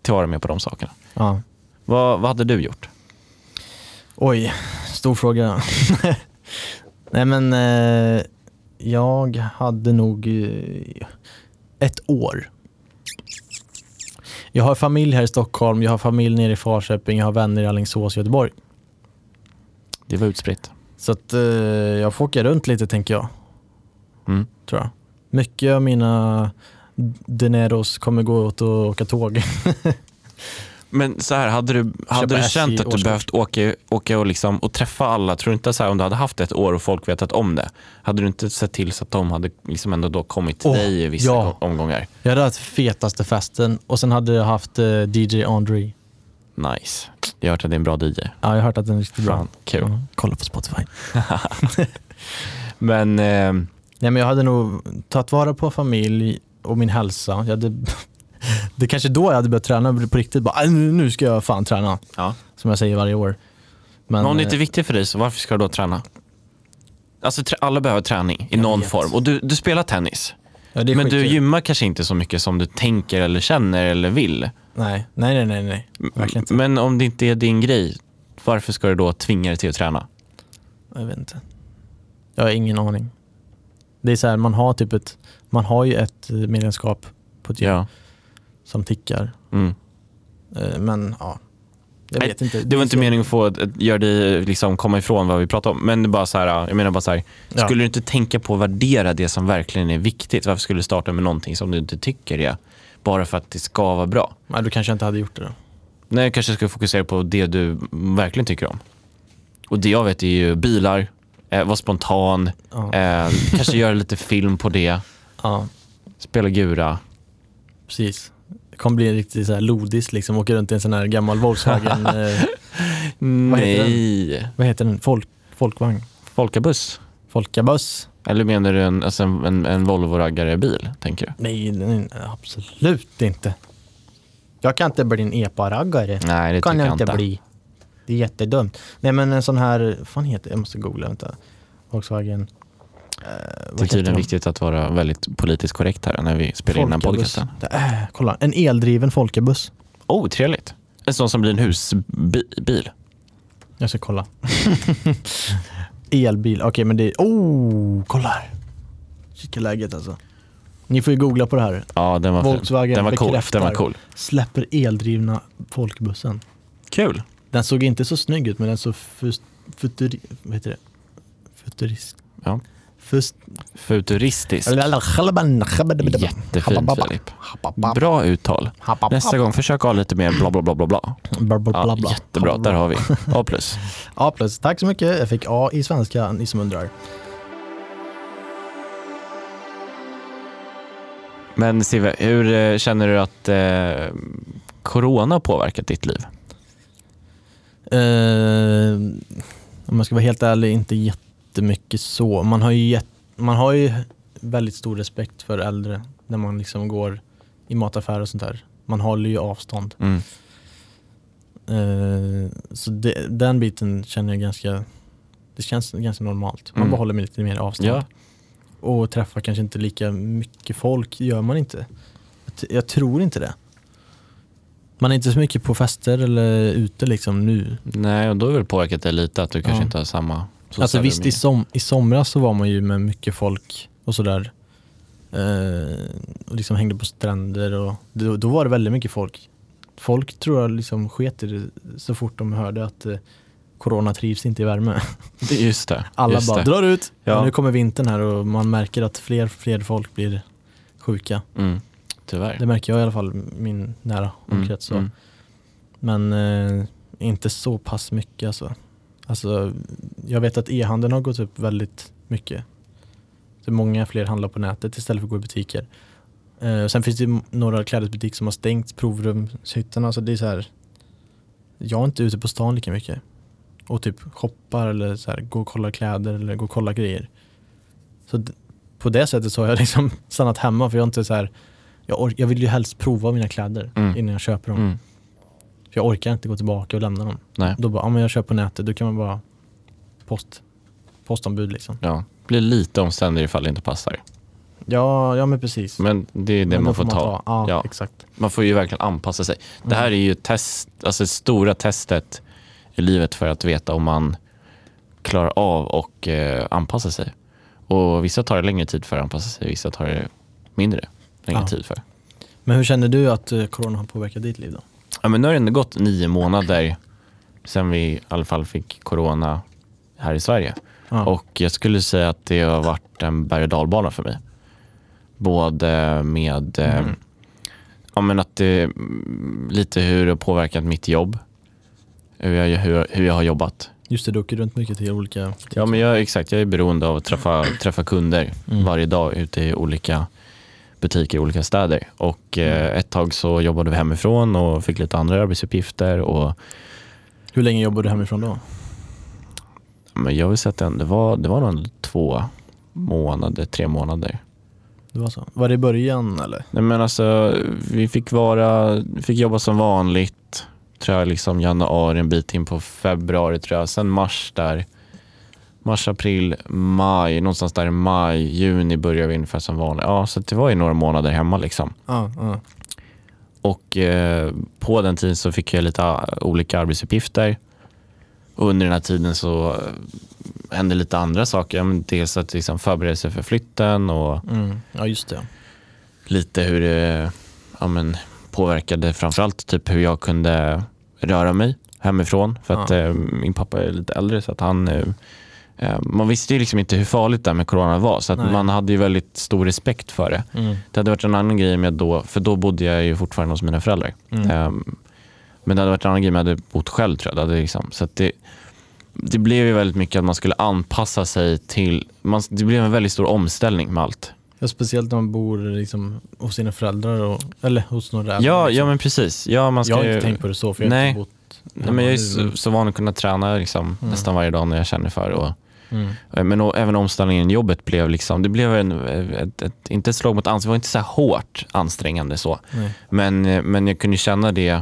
S2: tillvara med på de sakerna.
S1: Ja.
S2: Vad, vad hade du gjort?
S1: Oj, stor fråga. Nej men eh, jag hade nog eh, ett år. Jag har familj här i Stockholm, jag har familj nere i Falköping, jag har vänner i Alingsås Göteborg.
S2: Det var utspritt.
S1: Så att eh, jag får åka runt lite tänker jag,
S2: Mm.
S1: tror jag. Mycket av mina dineros kommer gå åt att åka tåg.
S2: Men så här, hade du, hade du känt att du
S1: årskort.
S2: behövt åka, åka och, liksom, och träffa alla, tror du inte så här, om du hade haft ett år och folk vetat om det, hade du inte sett till så att de hade liksom ändå då kommit till
S1: Åh,
S2: dig i vissa
S1: ja.
S2: omgångar?
S1: Jag hade haft fetaste festen och sen hade jag haft eh, DJ Andre.
S2: Nice. Jag har hört att det är en bra DJ.
S1: Ja, jag har hört att den är riktigt bra.
S2: Kul.
S1: Ja, kolla på Spotify.
S2: Men eh,
S1: Nej, men jag hade nog tagit vara på familj och min hälsa. Jag hade, det kanske då jag hade börjat träna på riktigt. Bara, "Aj, nu ska jag fan träna,
S2: ja.
S1: som jag säger varje år. Men,
S2: Men om det inte är
S1: eh,
S2: viktigt för dig, så varför ska du då träna? Alltså alla behöver träning i någon
S1: vet.
S2: form. Och du, du spelar tennis.
S1: ja,
S2: Men du
S1: skitkul.
S2: gymmar kanske inte så mycket som du tänker eller känner eller vill.
S1: Nej, nej, nej, nej, nej. Verkligen inte.
S2: Men om det inte är din grej, varför ska du då tvinga dig till att träna?
S1: Jag vet inte. Jag har ingen aning. Det är så här, man har typ ett, man har ju ett medlemskap på ett gym
S2: Ja.
S1: som tickar.
S2: Mm.
S1: Eh, Men ja, jag vet inte.
S2: Det var inte meningen att få att göra dig liksom komma ifrån vad vi pratade om. Men bara så här, jag menar bara så här,
S1: Ja.
S2: skulle du inte tänka på att värdera det som verkligen är viktigt? Varför skulle du starta med någonting som du inte tycker är bara för att det ska vara bra?
S1: Nej, då kanske inte hade gjort det då.
S2: Nej, jag kanske ska fokusera på det du verkligen tycker om. Och det jag vet är ju bilar, eh, vara spontan,
S1: Ja.
S2: eh, kanske göra lite film på det,
S1: ja.
S2: spela gura.
S1: Precis. Det kommer bli en riktig så här lodis liksom, åka runt i en sån här gammal Volkswagen, eh, Vad heter den?
S2: Nej,
S1: vad heter den? Folk, folkvagn?
S2: folkabuss.
S1: Folkabuss?
S2: Eller menar du en, alltså en, en, en Volvo-raggare-bil, tänker du?
S1: Nej, nej, absolut inte. Jag kan inte bli en epa-raggare.
S2: Nej, det
S1: kan
S2: tycker
S1: jag inte
S2: inte.
S1: bli. Det är jättedumt. Nej men en sån här, vad fan heter det? Jag måste googla, vänta. Volkswagen. Eh,
S2: Det är tydligen viktigt att vara väldigt politiskt korrekt här när vi spelar in den här podcasten.
S1: Är, kolla, en eldriven Folkabuss.
S2: Oh, trevligt. En sån som blir en husbil.
S1: Jag ska kolla. Elbil, okej men det är, oh, kolla här. Kika läget alltså. Ni får ju googla på det här.
S2: Ja, den var.
S1: Volkswagen
S2: Den var cool.
S1: bekräftar.
S2: Den var cool.
S1: Släpper eldrivna folkbussen.
S2: Kul.
S1: Den såg inte så snygg ut men den såg fus- futuri, vad heter det? Futurist.
S2: Ja.
S1: Fust,
S2: Futuristisk. Jättefint Filip. Bra uttal. Nästa gång, försök ha lite mer bla bla bla bla bla. Ja, jättebra, där har vi. A plus.
S1: A plus. Tack så mycket. Jag fick A i svenska, ni som undrar.
S2: Men Sive, hur eh, känner du att eh, corona påverkat ditt liv?
S1: Eh, om jag ska vara helt ärlig, inte jättemycket så. Man har ju, gett, man har ju väldigt stor respekt för äldre när man liksom går i mataffärer och sånt där. Man håller ju avstånd.
S2: Mm.
S1: Eh, så det, den biten känner jag ganska, det känns ganska normalt. Man
S2: Mm.
S1: bara håller med lite mer avstånd.
S2: Ja.
S1: Och träffar kanske inte lika mycket folk, gör man inte. Jag, tror inte det. Man är inte så mycket på fester eller ute liksom nu.
S2: Nej, och då har väl påverkat dig lite att du kanske
S1: Ja.
S2: inte har samma
S1: Alltså visst, i, som, i somras så var man ju med mycket folk och sådär. Eh, och liksom hängde på stränder och då, då var det väldigt mycket folk. Folk tror jag liksom sket i det så fort de hörde att eh, corona trivs inte i värme.
S2: Just det.
S1: Alla
S2: just
S1: bara
S2: det.
S1: drar ut.
S2: Ja.
S1: Nu kommer vintern här och man märker att fler fler folk blir sjuka.
S2: Mm. Tyvärr.
S1: Det märker jag i alla fall min nära
S2: Mm,
S1: omkrets. så.
S2: mm.
S1: Men eh, inte så pass mycket alltså. Alltså. Jag vet att e-handeln har gått upp väldigt mycket. Så många fler handlar på nätet istället för att gå i butiker. Eh, sen finns det några klädesbutiker som har stängt provrumshytterna. Så det är så här, jag är inte ute på stan lika mycket. Och typ shoppar eller så här, gå och kolla kläder eller gå och kolla grejer. Så på det sättet så har jag liksom stannat hemma för jag inte så här, jag, jag vill ju helst prova mina kläder
S2: Mm.
S1: innan jag köper dem.
S2: Mm.
S1: För jag orkar inte gå tillbaka och lämna dem.
S2: Nej.
S1: Då bara, ja men jag köper på nätet, då kan man bara post, postombud liksom.
S2: Ja. Blir lite omständig ifall det inte passar.
S1: Ja, ja men precis.
S2: Men det är det
S1: Men då
S2: man får ta.
S1: Ja,
S2: Ja.
S1: exakt.
S2: Man får ju verkligen anpassa sig. Det
S1: Mm.
S2: här är ju test, alltså det stora testet i livet för att veta om man klarar av och eh, anpassa sig. Och vissa tar det längre tid för att anpassa sig, vissa tar det mindre längre
S1: Ja.
S2: tid för.
S1: Men hur känner du att eh, corona har påverkat ditt liv då?
S2: Ja, men nu har det ändå gått nio månader sedan vi i alla fall fick corona här i Sverige.
S1: Ja.
S2: Och jag skulle säga att det har varit en berg och dalbana för mig. Både med eh,
S1: Mhm.
S2: ja, men att det, mm, lite hur det har påverkat mitt jobb. Hur jag, hur, hur jag har jobbat.
S1: Just det, du åker runt mycket till olika.
S2: Ja, men jag, exakt, jag är beroende av att träffa, träffa kunder
S1: Mm.
S2: varje dag ute i olika butiker i olika städer. Och eh, ett tag så jobbade vi hemifrån och fick lite andra arbetsuppgifter. Och,
S1: Hur länge jobbar du hemifrån då?
S2: men jag vill säga att det, det, var, det var nog två månader, tre månader.
S1: Det var så? Var det i början eller?
S2: Nej, men alltså, vi fick, vara, fick jobba som vanligt, tror jag, liksom januari, en bit in på februari tror jag. Sen mars där. Mars, april, maj, någonstans där i maj, juni började vi ungefär som vanligt. Ja, så det var ju några månader hemma liksom.
S1: Ja, ja.
S2: Och eh, på den tiden så fick jag lite ah, olika arbetsuppgifter. Och under den här tiden så eh, hände lite andra saker. Men Dels att liksom förbereda sig för flytten och
S1: Mm. ja just det.
S2: lite hur det ja, men, påverkade framförallt typ hur jag kunde röra mig hemifrån. För att
S1: Ja.
S2: eh, min pappa är lite äldre så att han eh, eh, man visste ju liksom inte hur farligt det här med corona var så man hade ju väldigt stor respekt för det.
S1: Mm.
S2: Det hade varit en annan grej med då, för då bodde jag ju fortfarande hos mina föräldrar.
S1: Mm.
S2: Ehm, men det hade varit en annan grej om jag hade bott själv tror jag. Det liksom, så det, det blev ju väldigt mycket att man skulle anpassa sig till, man, det blev en väldigt stor omställning med allt.
S1: Ja, speciellt när man bor liksom, hos sina föräldrar och, eller hos några äldre,
S2: Ja,
S1: liksom.
S2: ja men precis. Ja, man ska
S1: Jag har
S2: ju,
S1: inte tänkt på det så för jag har inte bott
S2: nej, men jag är så, så van att kunna träna liksom,
S1: Mm.
S2: nästan varje dag när jag känner för och,
S1: Mm.
S2: Men även omställningen i jobbet blev liksom, det blev en, ett, ett, inte ett slag mot ansiktet, det var inte så hårt ansträngande så. Men, eh, men jag kunde känna det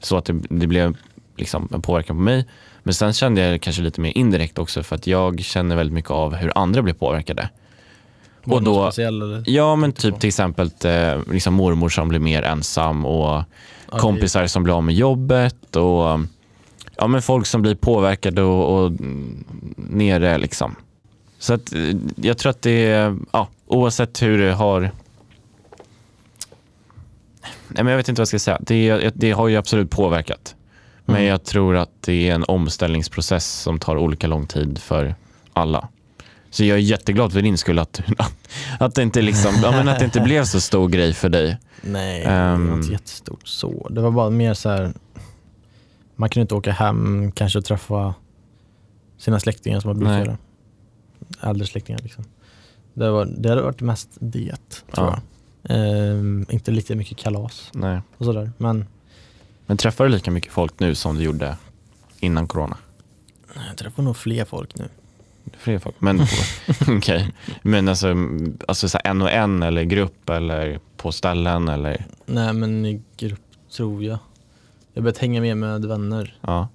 S2: så att det, det blev liksom en påverkan på mig. Men sen kände jag det kanske lite mer indirekt också för att jag känner väldigt mycket av hur andra blir påverkade.
S1: Var
S2: Och då-
S1: speciell?
S2: Ja men
S1: på.
S2: typ till exempel eh, liksom mormor som blir mer ensam och kompisar som blir av med jobbet och ja, men folk som blir påverkade och, och nere liksom. Så att, eh, jag tror att det är, ja, oavsett hur det har Nej, men jag vet inte vad jag ska säga. Det, det har ju absolut påverkat. Men
S1: Mm.
S2: jag tror att det är en omställningsprocess som tar olika lång tid för alla. Så jag är jätteglad för din skull att, att, det, inte liksom, ja, men att det inte blev så stor grej för dig.
S1: Nej, det
S2: Ehm.
S1: var inte jättestort så. Det var bara mer så här. Man kunde inte åka hem kanske och träffa sina släktingar som man brukar göra. Äldre släktingar liksom. Det, var, det hade varit mest det, tror
S2: Ja.
S1: jag. Ehm, inte lika mycket kalas
S2: Nej.
S1: och sådär. Men
S2: Men träffar du lika mycket folk nu som du gjorde innan corona?
S1: jag träffar nog fler folk nu.
S2: Fler folk? Men, okej. Men alltså, alltså så en och en eller grupp eller på ställen eller?
S1: Nej men i grupp tror jag. Jag har börjat hänga med med vänner
S2: Ja.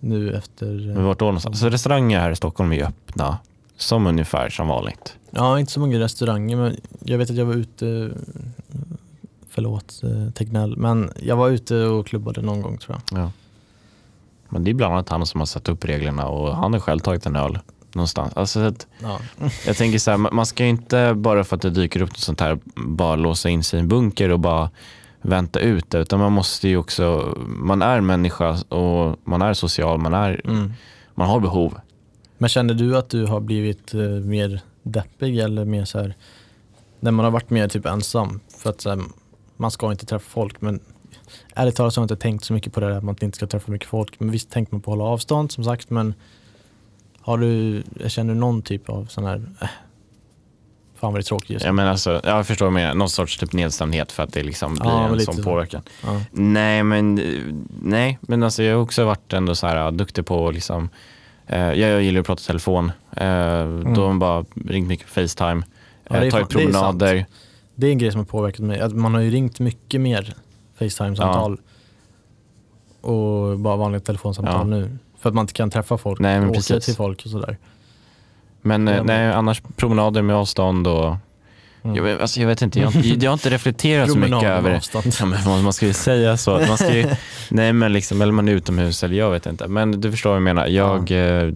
S1: nu efter.
S2: Men vart då någonstans? Så restauranger här i Stockholm är ju öppna som ungefär som vanligt.
S1: Ja, inte så många restauranger men jag vet att jag var ute, förlåt eh, Tegnell, men jag var ute och klubbade någon gång tror jag.
S2: Ja. Men det är bland annat han som har satt upp reglerna och han har själv tagit en öl någonstans. Alltså, så att
S1: Ja.
S2: jag tänker så här, man man ska inte bara för att det dyker upp något sånt här bara låsa in sig i en bunker och bara vänta ut det. Utan man måste ju också, man är människa och man är social, man, är,
S1: Mm.
S2: man har behov.
S1: Men känner du att du har blivit eh, mer deppig eller mer så här när man har varit mer typ ensam? För att så här, man ska inte träffa folk men ärligt talat så har jag inte tänkt så mycket på det där att man inte ska träffa mycket folk. Men visst tänker man på att hålla avstånd som sagt men har du, känner du någon typ av sån här, äh, fan vad det är tråkigt just nu.
S2: Jag, menar alltså, jag förstår med någon sorts typ nedstämdhet för att det liksom blir
S1: Ja, men
S2: en
S1: lite
S2: sån
S1: så.
S2: påverkan.
S1: Ja.
S2: Nej, men, nej, men alltså, jag har också varit ändå så här, duktig på att liksom, eh, jag, gillar att prata telefon. Eh, Då har man bara ringt mycket på Facetime,
S1: Mm. Ja, det är
S2: eh, tagit
S1: fan- det är
S2: promenader.
S1: Det är en grej som har påverkat mig. Att man har ju ringt mycket mer Facetime-samtal och bara vanliga telefonsamtal
S2: Ja.
S1: nu. För att man inte kan träffa folk
S2: Nej, men
S1: och åka
S2: precis.
S1: till folk och sådär.
S2: Men
S1: Ja,
S2: eh,
S1: men-
S2: nej, annars promenader med avstånd och
S1: Mm.
S2: jag, vet- alltså, jag vet inte, jag, har inte- jag har inte reflekterat så mycket över
S1: avstånd.
S2: Ja, men man- man ska ju säga så. Att man ska ju, nej men liksom, eller man är utomhus eller jag vet inte. Men du förstår vad jag menar. Jag, eh,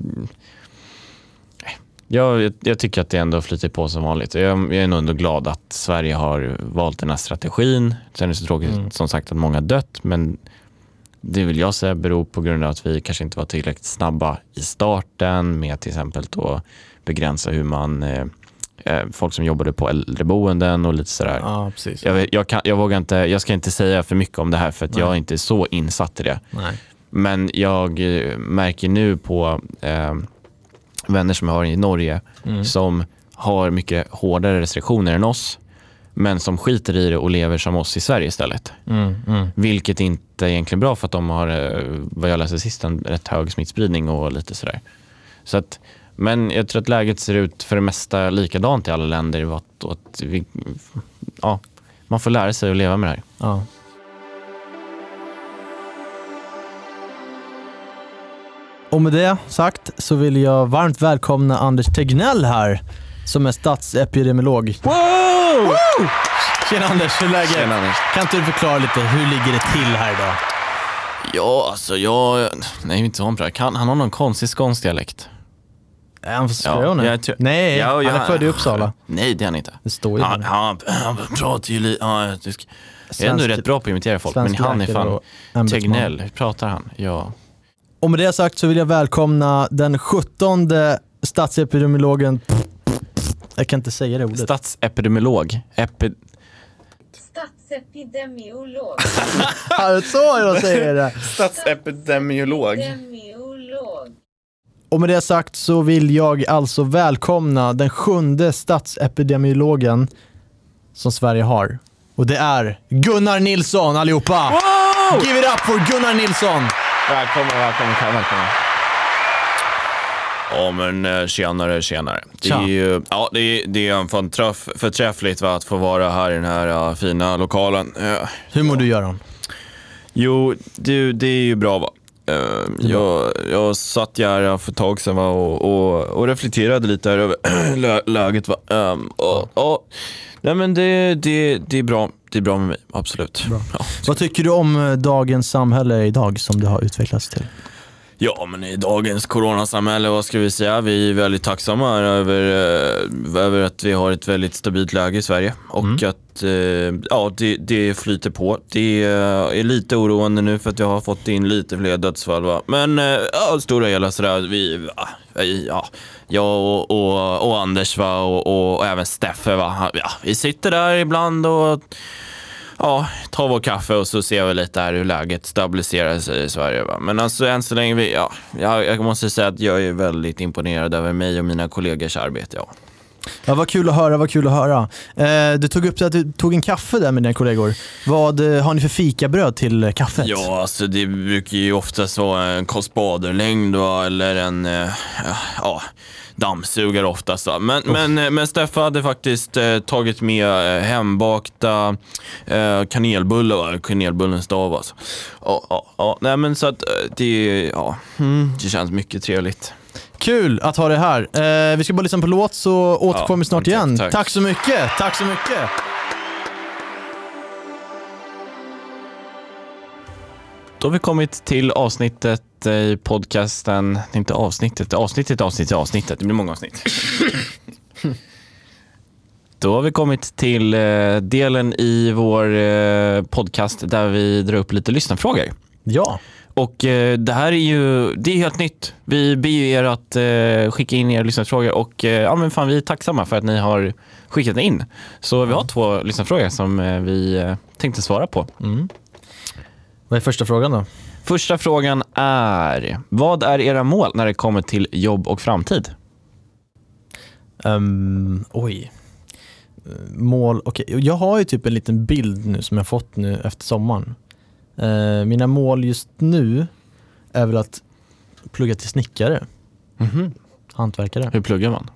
S2: jag, jag tycker att det ändå flyter på som vanligt. Jag, jag är nog ändå glad att Sverige har valt den här strategin. Sen är det så tråkigt
S1: Mm.
S2: som sagt att många har dött. Men det vill jag säga beror på grund av att vi kanske inte var tillräckligt snabba i starten med till exempel då begränsa hur man eh, eh, folk som jobbade på äldreboenden och lite sådär.
S1: Ja, precis.
S2: Jag, jag, kan, jag, vågar inte, jag ska inte säga för mycket om det här för att
S1: Nej.
S2: jag är inte så insatt i det.
S1: Nej.
S2: Men jag eh, märker nu på eh, vänner som jag har i Norge
S1: Mm.
S2: som har mycket hårdare restriktioner än oss men som skiter i det och lever som oss i Sverige istället.
S1: Mm, mm.
S2: Vilket inte är egentligen bra för att de har, vad jag läste sist, en rätt hög smittspridning och lite sådär. Så att, men jag tror att läget ser ut för det mesta likadant i alla länder. Att, att vi, ja, man får lära sig att leva med det här.
S1: Ja. Och med det sagt så vill jag varmt välkomna Anders Tegnell här som är statsepidemiolog. Wow! Tjena Anders, hur är läget?
S2: Anders.
S1: Kan inte du förklara lite, hur ligger det till här idag?
S2: Ja, alltså jag... Nej, inte. Kan, han har någon konstig skånsk dialekt.
S1: Är han från Skåne?
S2: jag tror-
S1: Nej,
S2: Ja,
S1: han
S2: ja.
S1: är född i Uppsala.
S2: Nej, det är han inte.
S1: Det står ju
S2: Han, han, han pratar ju lite... Ja, jag är ändå rätt bra på att imitera folk, men han är fan... Tegnell, hur pratar han? Ja.
S1: Och med det sagt så vill jag välkomna den 17 statsepidemiologen jag kan inte säga det ordet.
S2: Statsepidemiolog. Epi,
S3: Statsepidemiolog.
S1: Ja, så jag säger det.
S2: statsepidemiolog.
S3: Epidemiolog.
S1: Och med det sagt så vill jag alltså välkomna den sjunde statsepidemiologen som Sverige har. Och det är Gunnar Nilsson allihopa! Give it up for Gunnar Nilsson!
S2: Välkommen, välkommen, välkommen. Ja men eh, tjenare, tjenare. Det är, ju, ja, det är, det är en fan träff, förträffligt va, att få vara här i den här ja, fina lokalen. Eh,
S1: Hur mår du Göran?
S2: Jo, du, det är ju bra va. Eh, jag, jag satt ju här för ett tag sedan va, och, och, och reflekterade lite här över lä- läget. Va. Um, och, och, nej men det, det, det är bra. Det är bra med mig, absolut.
S1: Bra.
S2: Ja.
S1: Vad tycker du om eh, dagens samhälle idag som det har utvecklats till?
S2: Ja, men i dagens coronasamhälle, vad ska vi säga? Vi är väldigt tacksamma över, eh, över att vi har ett väldigt stabilt läge i Sverige och
S1: Mm.
S2: att eh, ja, det, det flyter på. Det eh, är lite oroande nu för att jag har fått in lite fler dödsfall. Va? Men ja, stora hela sådär, vi, ja, vi- ja, jag och, och, och Anders va? Och, och, och även Steffe, va? Ja, vi sitter där ibland och ja, ta vår kaffe och så ser vi lite här hur läget stabiliserar sig i Sverige. Va? Men alltså än så länge, vi, ja, jag, jag måste säga att jag är väldigt imponerad över mig och mina kollegors arbete. Ja.
S1: Ja, vad kul att höra, vad kul att höra. Eh, du tog upp att du tog en kaffe där med dina kollegor. Vad eh, har ni för fikabröd till eh, kaffet?
S2: Ja, alltså det brukar ju oftast vara en kostbaderlängd va? eller en eh, ja, dammsugare oftast. Men, men, eh, men Steffa hade faktiskt eh, tagit med eh, hembakta eh, kanelbullar, va? kanelbullens dag. Alltså. Ja, ja, ja. Nej, men så att eh, det, ja, mm, det känns mycket trevligt.
S1: Kul att ha dig här. Eh, vi ska bara lyssna på låt så återkommer vi
S2: Ja,
S1: snart
S2: tack,
S1: igen.
S2: tack.
S1: tack så mycket, tack så mycket.
S2: Då har vi kommit till avsnittet i podcasten, inte avsnittet, avsnittet, avsnittet, avsnittet. Det blir många avsnitt. Då har vi kommit till eh, delen i vår eh, podcast där vi drar upp lite lyssnarfrågor.
S1: Ja,
S2: Och eh, det här är ju det är helt nytt. Vi ber er att skicka in era lyssnarfrågor och ja, men fan, vi är tacksamma för att ni har skickat in. Så vi har två lyssnarfrågor som vi tänkte svara på.
S1: mm. vad är första frågan då?
S2: Första frågan är, vad är era mål när det kommer till jobb och framtid?
S1: Ehm, oj. Eh, Mål, okej. Jag har ju typ en liten bild nu som jag fått nu efter sommaren. Eh, mina mål just nu är väl att plugga till snickare, hantverkare.
S2: Hur pluggar man?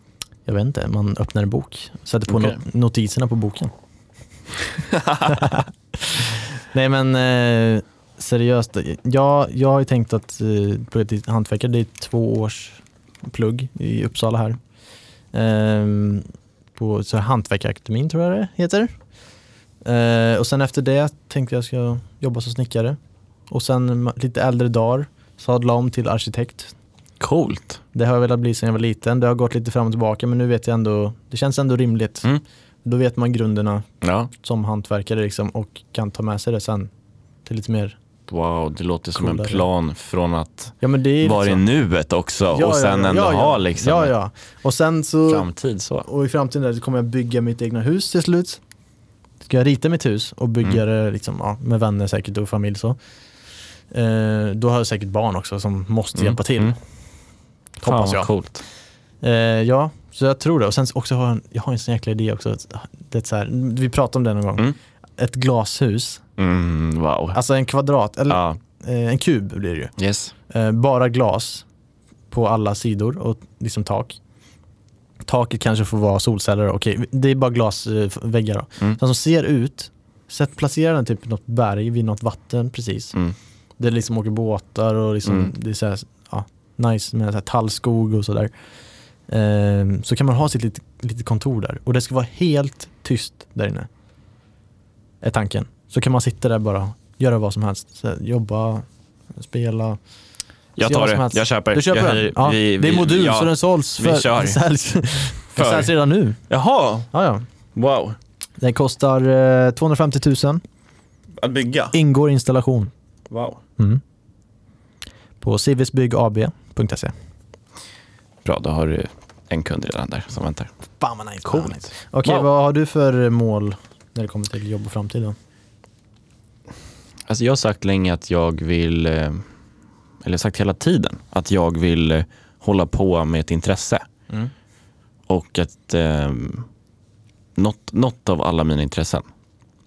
S1: Jag vet inte, man öppnar en bok, sätter på
S2: Okej.
S1: not- notiserna på boken. Nej men eh, seriöst, jag, jag har ju tänkt att eh, plugga till hantverkare, det är två års plugg i Uppsala här. Ehm, på så här, Hantverkarakademin tror jag det heter. Eh, och sen efter det tänkte jag ska jobba som snickare. Och sen lite äldre dagar sadla om till arkitekt.
S2: Coolt.
S1: Det har jag velat bli sedan jag var liten. Det har gått lite fram och tillbaka men nu vet jag ändå, det känns ändå rimligt.
S2: Mm.
S1: Då vet man grunderna
S2: Ja.
S1: som hantverkare liksom och kan ta med sig det sen till lite mer.
S2: Wow, det låter som
S1: Coolare.
S2: en plan från att
S1: Ja
S2: vara i
S1: liksom-
S2: nuet också
S1: Ja,
S2: och sen
S1: ja,
S2: ändå ha liksom
S1: Ja ja. Och sen så,
S2: framtid så.
S1: och i framtiden där så kommer jag bygga mitt egna hus till slut. Ska jag rita mitt hus och bygga
S2: Mm.
S1: det liksom, med vänner säkert och familj så. Eh, då har jag säkert barn också som måste
S2: Mm,
S1: hjälpa till.
S2: mm.
S1: Hoppas jag.
S2: coolt.
S1: Eh, ja, så jag tror det. Och sen också har jag, jag har en sån jäkla idé också. Det är så här, vi pratade om det någon gång.
S2: Mm.
S1: Ett glashus,
S2: Mm, wow.
S1: alltså en kvadrat, eller
S2: Ja,
S1: eh, en kub blir det ju.
S2: yes.
S1: Eh, bara glas på alla sidor och liksom tak. Taket kanske får vara solceller, okej det är bara glasväggar då.
S2: Mm.
S1: Som ser ut, sätt, placera den typ i något berg vid något vatten precis.
S2: Mm.
S1: Där det liksom åker båtar och liksom,
S2: Mm.
S1: det är så här, ja, nice med så här tallskog och sådär. Ehm, så kan man ha sitt litet, litet kontor där och det ska vara helt tyst där inne. Är tanken. Så kan man sitta där bara, göra vad som helst. Jobba, spela.
S2: Jag tar det, jag köper.
S1: Du köper
S2: jag
S1: den? Ja,
S2: vi-
S1: det är
S2: vi-
S1: modul
S2: ja.
S1: så den såls.
S2: vi
S1: För,
S2: kör.
S1: Den säljs, den
S2: För.
S1: säljs redan nu.
S2: Jaha,
S1: Ja, ja.
S2: wow.
S1: Den kostar eh, 250 000.
S2: Att bygga?
S1: Ingår installation.
S2: Wow.
S1: Mm. På civisbyggab.se.
S2: Bra, då har du en kund redan där som väntar.
S1: Fan vad nice.
S2: Coolt.
S1: Okej,
S2: Wow.
S1: vad har du för mål när det kommer till jobb och framtid då?
S2: Alltså jag har sagt länge att jag vill, eh, eller sagt hela tiden, att jag vill eh, hålla på med ett intresse.
S1: Mm.
S2: Och att eh, något, något av alla mina intressen.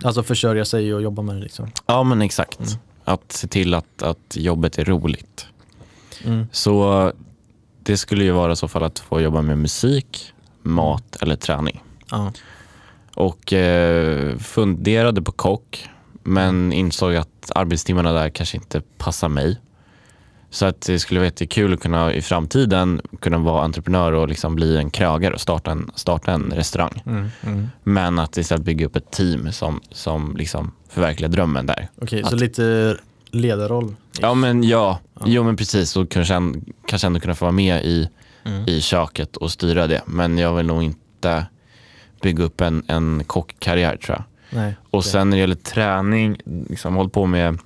S1: Alltså försörja sig och jobba med det liksom.
S2: Ja men exakt.
S1: Mm.
S2: Att se till att, att jobbet är roligt.
S1: Mm.
S2: Så det skulle ju vara i så fall att få jobba med musik, mat eller träning.
S1: Ja.
S2: Och eh, funderade på kock men insåg att arbetstimmarna där kanske inte passar mig. Så att det skulle vara jättekul att kunna i framtiden kunna vara entreprenör och liksom bli en krögare och starta en, starta en restaurang.
S1: Mm. Mm.
S2: Men att istället bygga upp ett team som, som liksom förverkligar drömmen där.
S1: Okej, så
S2: Att-
S1: lite ledarroll.
S2: Ja men ja,
S1: Ja.
S2: jo men precis och kanske, kanske ändå kunna få vara med i,
S1: Mm.
S2: i köket och styra det. Men jag vill nog inte bygga upp en, en kockkarriär tror jag.
S1: Nej.
S2: Och sen när det gäller träning, liksom hållit på med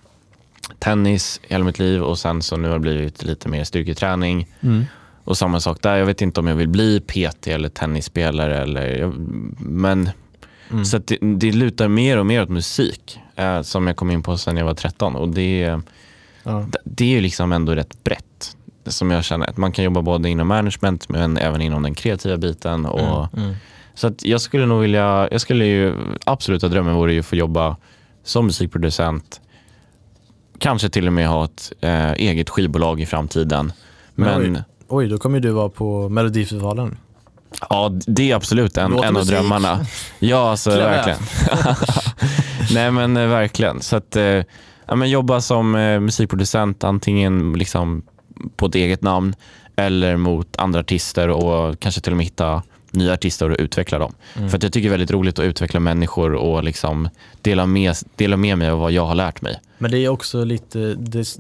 S2: tennis hela mitt liv och sen så nu har det blivit lite mer styrketräning.
S1: Mm.
S2: Och samma sak där, jag vet inte om jag vill bli PT eller tennisspelare eller, men
S1: Mm.
S2: så det, det lutar mer och mer åt musik eh, som jag kom in på sen jag var 13 och det,
S1: Ja.
S2: det är ju liksom ändå rätt brett. Som jag känner att man kan jobba både inom management men även inom den kreativa biten. Och,
S1: Mm.
S2: Så att jag skulle nog vilja, jag skulle ju, absoluta drömmen vore ju att få jobba som musikproducent. Kanske till och med ha ett eh, eget skivbolag i framtiden.
S1: Men
S2: Men
S1: oj. Oj, då kommer ju du vara på Melodifestivalen.
S2: ja, det är absolut en, en av drömmarna. Ja, alltså verkligen. Nej men eh, verkligen. Så att, eh, ja, men jobba som eh, musikproducent antingen liksom på ett eget namn eller mot andra artister och kanske till och med hitta nya artister och utveckla dem.
S1: Mm.
S2: För att jag tycker det är väldigt roligt att utveckla människor och liksom dela, med, dela med mig av vad jag har lärt mig.
S1: Men det är också lite, det,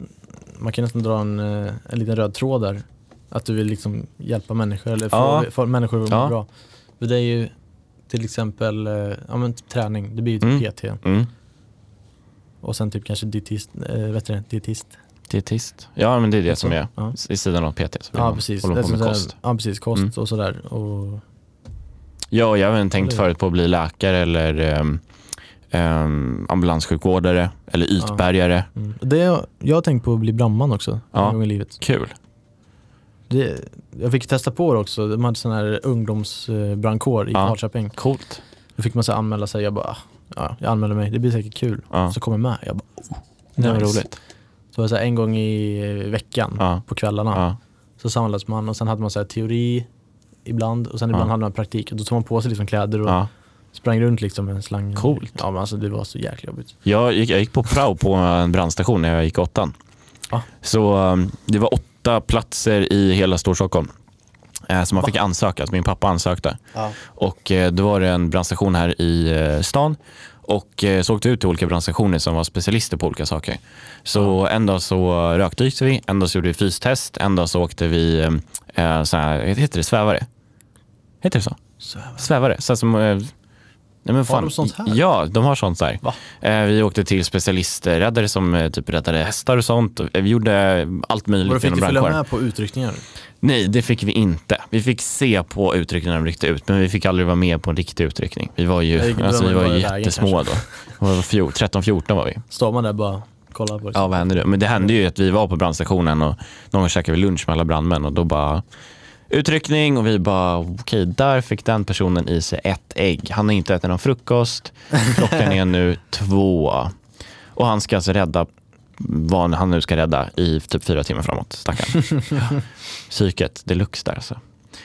S1: man kan nästan dra en, eh, en liten röd tråd där. Att du vill liksom hjälpa människor eller få,
S2: Ja.
S1: få människor att må
S2: Ja.
S1: bra. För det är ju Till exempel eh, ja, men typ träning, det blir ju
S2: Mm.
S1: typ PT.
S2: Mm.
S1: Och sen typ kanske dietist. Eh, vet du dietist.
S2: Dietist. Ja, men det är det som är
S1: Ja,
S2: i sidan av PT. Så
S1: ja precis.
S2: Håller
S1: är
S2: på med kost.
S1: Ja precis, kost
S2: Mm.
S1: och sådär. Och,
S2: Ja, jag har även tänkt förut på att bli läkare eller um, ambulanssjukvårdare eller ytbärgare.
S1: mm. det, jag har tänkt på att bli brandman också
S2: Ja.
S1: gång i livet.
S2: Kul.
S1: Det, jag fick testa på det också. De hade sån här ungdomsbrandkår i
S2: Ja.
S1: Falköping.
S2: Coolt.
S1: Då fick man så anmäla sig. Jag bara, ja, jag anmäler mig. Det blir säkert kul.
S2: Ja.
S1: Så kom jag med. Jag bara, oh,
S2: Det var
S1: nice.
S2: roligt.
S1: Så var det så en gång i veckan
S2: Ja.
S1: på kvällarna.
S2: Ja.
S1: Så samlades man och sen hade man så här teori ibland och sen ibland
S2: Ja.
S1: hade man praktik. Och då tog man på sig liksom kläder och
S2: Ja.
S1: sprang runt liksom med en slang.
S2: Coolt.
S1: Ja men alltså det var så jäkla jobbigt.
S2: Jag, gick, jag gick på prao på en brandstation när jag gick åttan.
S1: Ja.
S2: Så um, det var åtta platser i hela Storstockholm. Eh, så man fick ansöka, så min pappa ansökte.
S1: Ja.
S2: Och eh, då var det en brandstation här i eh, stan. Och så åkte ut till olika brandstationer som var specialister på olika saker. Så en dag så rökdykte vi, en dag så gjorde vi fystest, en dag så åkte vi, eh, så här, heter det svävare? Heter det så? Svävare? Så här som, eh, nej men fan.
S1: de sånt här?
S2: Ja, de har sånt där.
S1: Va?
S2: Eh, vi åkte till specialisträddare som eh, typ räddade hästar och sånt. Och, eh, Vi gjorde allt möjligt
S1: Och då fick du följa
S2: brandkåren.
S1: med på utryckningar?
S2: Nej, det fick vi inte. Vi fick se på utryckningen när de ryckte ut, men vi fick aldrig vara med på en riktig utryckning. Vi var ju,
S1: Jag gick-
S2: alltså, vi
S1: var
S2: ju
S1: vägen
S2: jättesmå då. Vi var fjor- 13-14 var vi.
S1: Står man där bara kollar på det?
S2: Ja, vad hände då? Men det hände ju att vi var på brandstationen och någon gång käkade vi lunch med alla brandmän och då bara utryckning och vi bara okej, där fick den personen i sig ett ägg. Han har inte ätit någon frukost. Klockan är nu två och han ska alltså rädda vad han nu ska rädda i typ fyra timmar framåt. Stackarn. Ja. Psyket deluxe där alltså.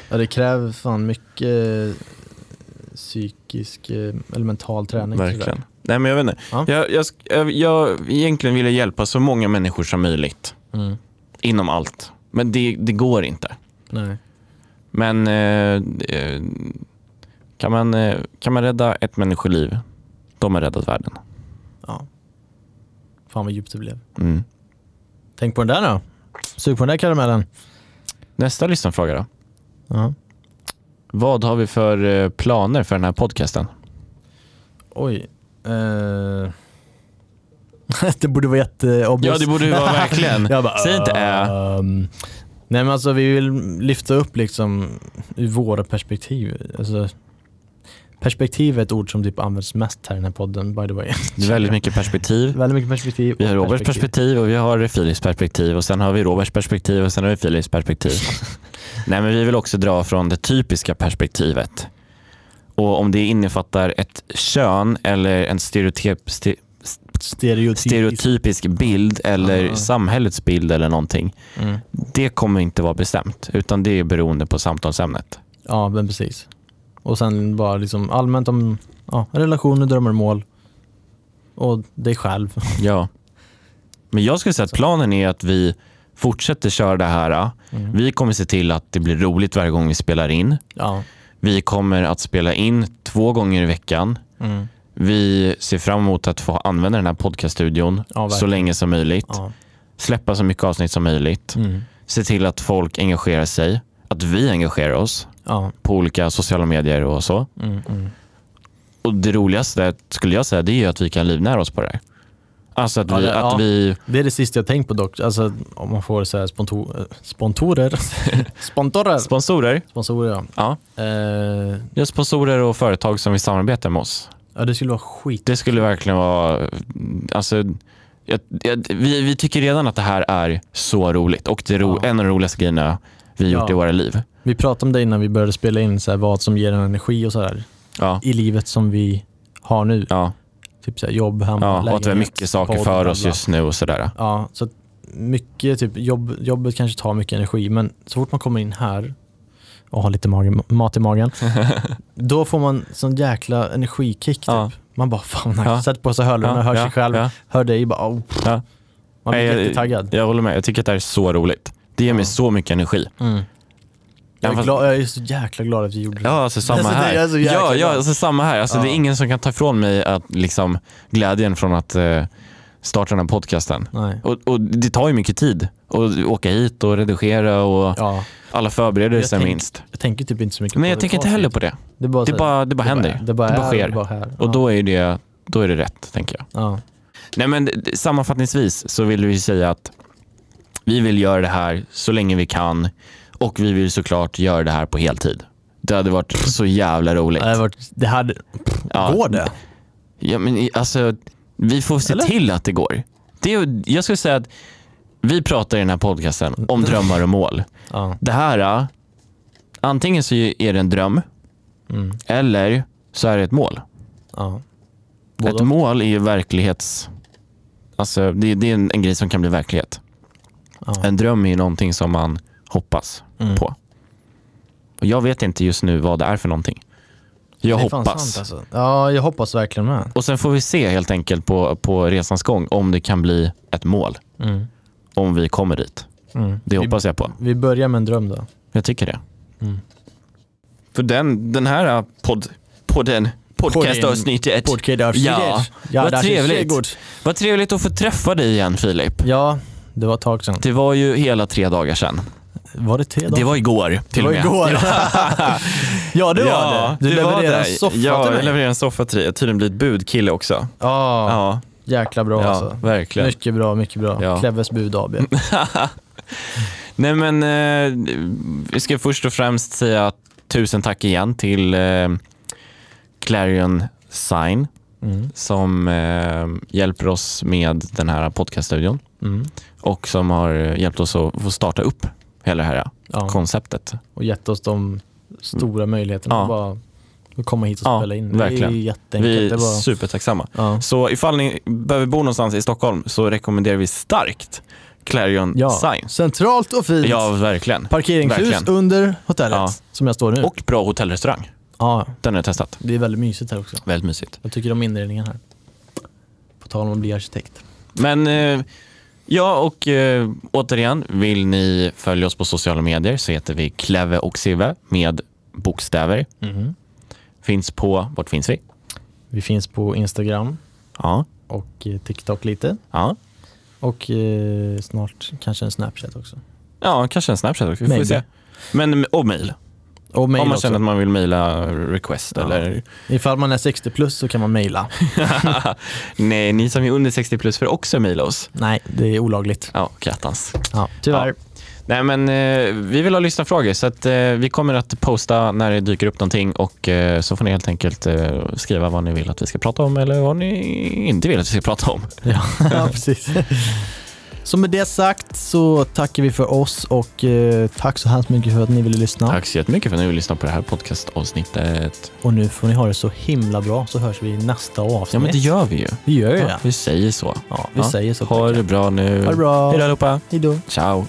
S1: Ja det kräver fan mycket psykisk eh, eller mental träning.
S2: Verkligen. Nej, men jag vet inte.
S1: Ja.
S2: Jag, jag, jag, jag egentligen ville hjälpa så många människor som möjligt.
S1: Mm.
S2: inom allt. Men det, det går inte.
S1: Nej.
S2: Men eh, eh, kan, man, eh, kan man rädda ett människoliv, då har räddat världen.
S1: Ja. Fan vad djupt det blev.
S2: Mm.
S1: Tänk på den där då. Sug på den där karamellen.
S2: Nästa lyssnarfråga då.
S1: Ja.
S2: Vad har vi för planer för den här podcasten?
S1: Oj. Eh. det borde vara jätteobvious.
S2: Ja, det borde vara verkligen.
S1: Bara,
S2: Säg inte ä.
S1: ehm, nej men alltså vi vill lyfta upp liksom ur våra perspektiv. Alltså, perspektiv är ett ord som typ används mest här i den här podden by the way.
S2: Det är väldigt mycket perspektiv.
S1: Väldigt mycket perspektiv.
S2: Vi har Roberts perspektiv och vi har Filips perspektiv och sen har vi Roberts perspektiv och sen har vi Filips perspektiv. Nej men vi vill också dra från det typiska perspektivet. Och om det innefattar ett kön eller en stereotyp, ste,
S1: Stereotypisk.
S2: stereotypisk bild eller
S1: Ah.
S2: samhällets bild eller någonting.
S1: Mm.
S2: Det kommer inte vara bestämt utan det är beroende på samtalsämnet.
S1: Ja men precis. Och sen bara liksom allmänt om ja, relationer, drömmar mål. Och dig själv.
S2: Ja. Men jag skulle säga att planen är att vi fortsätter köra det här.
S1: Mm.
S2: Vi kommer se till att det blir roligt varje gång vi spelar in.
S1: Ja.
S2: Vi kommer att spela in två gånger i veckan.
S1: Mm.
S2: Vi ser fram emot att få använda den här podcaststudion
S1: Ja,
S2: så länge som möjligt.
S1: Ja.
S2: Släppa så mycket avsnitt som möjligt.
S1: Mm.
S2: Se till att folk engagerar sig. Att vi engagerar oss
S1: Ja.
S2: på olika sociala medier och så.
S1: Mm. Mm.
S2: Och det roligaste skulle jag säga det är att vi kan livnära oss på det här. Alltså att vi,
S1: det-
S2: att vi
S1: Det är det sista jag tänkt på dock. Alltså om man får så spontor, spontorer. spontorer.
S2: sponsorer,
S1: Sponsorer ja.
S2: ja,
S1: Eh,
S2: ja, sponsorer och företag som vill samarbeta med oss.
S1: Ja det skulle vara skit.
S2: Det skulle verkligen vara, alltså, jag, jag, vi, vi tycker redan att det här är så roligt och det är ro,
S1: Ja.
S2: en av de roligaste grejerna vi gjort
S1: Ja.
S2: i våra liv.
S1: Vi pratade om det innan vi började spela in, så här, vad som ger en energi och sådär
S2: Ja,
S1: i livet som vi har nu.
S2: ja,
S1: Typ så här, jobb, hemma,
S2: ja och att vi har
S1: lägenhet,
S2: mycket saker
S1: podd,
S2: för oss just nu och sådär.
S1: Ja, så mycket, typ jobb, jobbet kanske tar mycket energi men så fort man kommer in här och har lite mat i magen, då får man sån jäkla energikick typ.
S2: Ja.
S1: Man bara fan nice.
S2: Ja.
S1: sätter på sig hörlurarna, hör sig själv,
S2: Ja,
S1: hör dig bara oh.
S2: ja.
S1: Man blir
S2: Nej, jag-
S1: jättetaggad.
S2: Jag håller med, jag tycker att det här är så roligt. Det ger mig
S1: Ja.
S2: så mycket energi.
S1: Mm. Jag,
S2: Ja,
S1: är glad, jag är så jäkla glad att vi gjorde det.
S2: Ja, alltså samma
S1: Alltså,
S2: här. ja, ja, alltså samma här. Alltså, Det är
S1: Ja.
S2: ingen som kan ta ifrån mig att, liksom, glädjen från att, eh, starta den här podcasten.
S1: Nej.
S2: Och, och det tar ju mycket tid att åka hit och redigera och
S1: Ja,
S2: alla förberedelser
S1: Jag tänk-
S2: minst.
S1: jag tänker typ inte så mycket
S2: Men
S1: på
S2: jag
S1: det.
S2: tänker inte heller på det.
S1: Det bara,
S2: Det bara, det bara händer.
S1: Det bara, är,
S2: sker.
S1: Det bara här.
S2: Och
S1: Ja.
S2: då är, det, då är det rätt, tänker jag.
S1: Ja.
S2: Nej, men sammanfattningsvis så vill vi säga att vi vill göra det här så länge vi kan och vi vill såklart göra det här på heltid. Det hade varit så jävla roligt.
S1: Det hade varit, det hade,
S2: Ja.
S1: går det?
S2: Ja, men alltså, vi får se
S1: Eller?
S2: till att det går. Det är, jag skulle säga att vi pratar i den här podcasten om drömmar och mål.
S1: Ja.
S2: Det här, äh, antingen så är det en dröm
S1: Mm.
S2: eller så är det ett mål.
S1: ja.
S2: Ett mål är ju verklighets... Alltså, det, det är en, en grej som kan bli verklighet.
S1: Ja.
S2: En dröm är ju någonting som man hoppas
S1: Mm.
S2: på. Och jag vet inte just nu vad det är för någonting. Jag
S1: Det
S2: hoppas.
S1: Sant, alltså. Ja, jag hoppas verkligen med.
S2: Och sen får vi se helt enkelt på, på resans gång om det kan bli ett mål.
S1: Mm.
S2: Om vi kommer dit.
S1: Mm.
S2: Det
S1: vi,
S2: hoppas jag på.
S1: vi börjar med en dröm då.
S2: Jag tycker det.
S1: Mm.
S2: För den, den här äh, podd, podden, podcastavsnittet.
S1: Podcast
S2: Ja,
S1: ja
S2: vad trevligt. Vad trevligt att få träffa dig igen Filip.
S1: Ja, det var ett tag sedan.
S2: Det var ju hela tre dagar sedan.
S1: Var det tre dagar?
S2: Det var igår till
S1: det var igår. ja, det var
S2: ja,
S1: det. Du
S2: var
S1: levererade en soffa
S2: ja,
S1: till
S2: jag
S1: mig.
S2: levererade en soffa till dig. Jag tydligen blivit budkille också.
S1: Ja,
S2: Ja,
S1: jäkla bra
S2: ja
S1: alltså.
S2: verkligen.
S1: Mycket bra, mycket bra.
S2: Ja.
S1: Clevers bud AB.
S2: Nej men, eh, vi ska först och främst säga tusen tack igen till eh, Clarion Sign
S1: Mm.
S2: som eh, hjälper oss med den här podcaststudion
S1: Mm.
S2: och som har hjälpt oss att få starta upp hela det här
S1: Ja.
S2: konceptet.
S1: Och gett oss de stora möjligheterna
S2: Ja.
S1: att bara komma hit och
S2: Ja,
S1: spela in. Det
S2: verkligen.
S1: är jätteenkelt.
S2: Vi är
S1: bara...
S2: supertacksamma. Så ifall ni behöver bo någonstans i Stockholm så rekommenderar vi starkt Clarion
S1: ja,
S2: Sign.
S1: centralt och fint.
S2: Ja, verkligen.
S1: Parkeringshus
S2: verkligen.
S1: under hotellet som jag står nu.
S2: Och bra hotellrestaurang.
S1: ja,
S2: Den har jag testat.
S1: det är väldigt mysigt här också.
S2: Väldigt mysigt.
S1: Jag tycker om inredningen här. På tal om att bli arkitekt.
S2: Men eh, ja, och eh, återigen, vill ni följa oss på sociala medier så heter vi Kleve och Sive med bokstäver.
S1: Mhm.
S2: Finns på, vart finns vi?
S1: Vi finns på Instagram
S2: Ja,
S1: och eh, TikTok lite.
S2: ja.
S1: Och eh, snart kanske en Snapchat också.
S2: Ja, kanske en Snapchat också. Vi får
S1: Maybe.
S2: se. Men,
S1: och mail.
S2: Om man
S1: också.
S2: känner att man vill mejla request
S1: Ja.
S2: eller
S1: Ifall man är 60 plus så kan man mejla.
S2: Nej, ni som är under 60 plus får också mejla oss.
S1: Nej, det är olagligt.
S2: Ja, kattans.
S1: Ja, tyvärr.
S2: Nej men eh, vi vill ha lyssnarfrågor så att, eh, vi kommer att posta när det dyker upp någonting och eh, så får ni helt enkelt eh, skriva vad ni vill att vi ska prata om eller vad ni inte vill att vi ska prata om.
S1: Ja, ja precis. Så med det sagt så tackar vi för oss och eh, tack så hemskt mycket för att ni ville lyssna.
S2: Tack så jättemycket för att ni vill lyssna på det här podcastavsnittet.
S1: Och nu får ni ha det så himla bra så hörs vi i nästa avsnitt.
S2: Ja men det gör vi ju.
S1: Vi gör ju
S2: Ja,
S1: det.
S2: vi säger så.
S1: Ja, vi
S2: Ja.
S1: säger så.
S2: Ha det bra nu.
S1: Ha det bra.
S2: Hej då allihopa.
S1: Hej då.
S2: Ciao.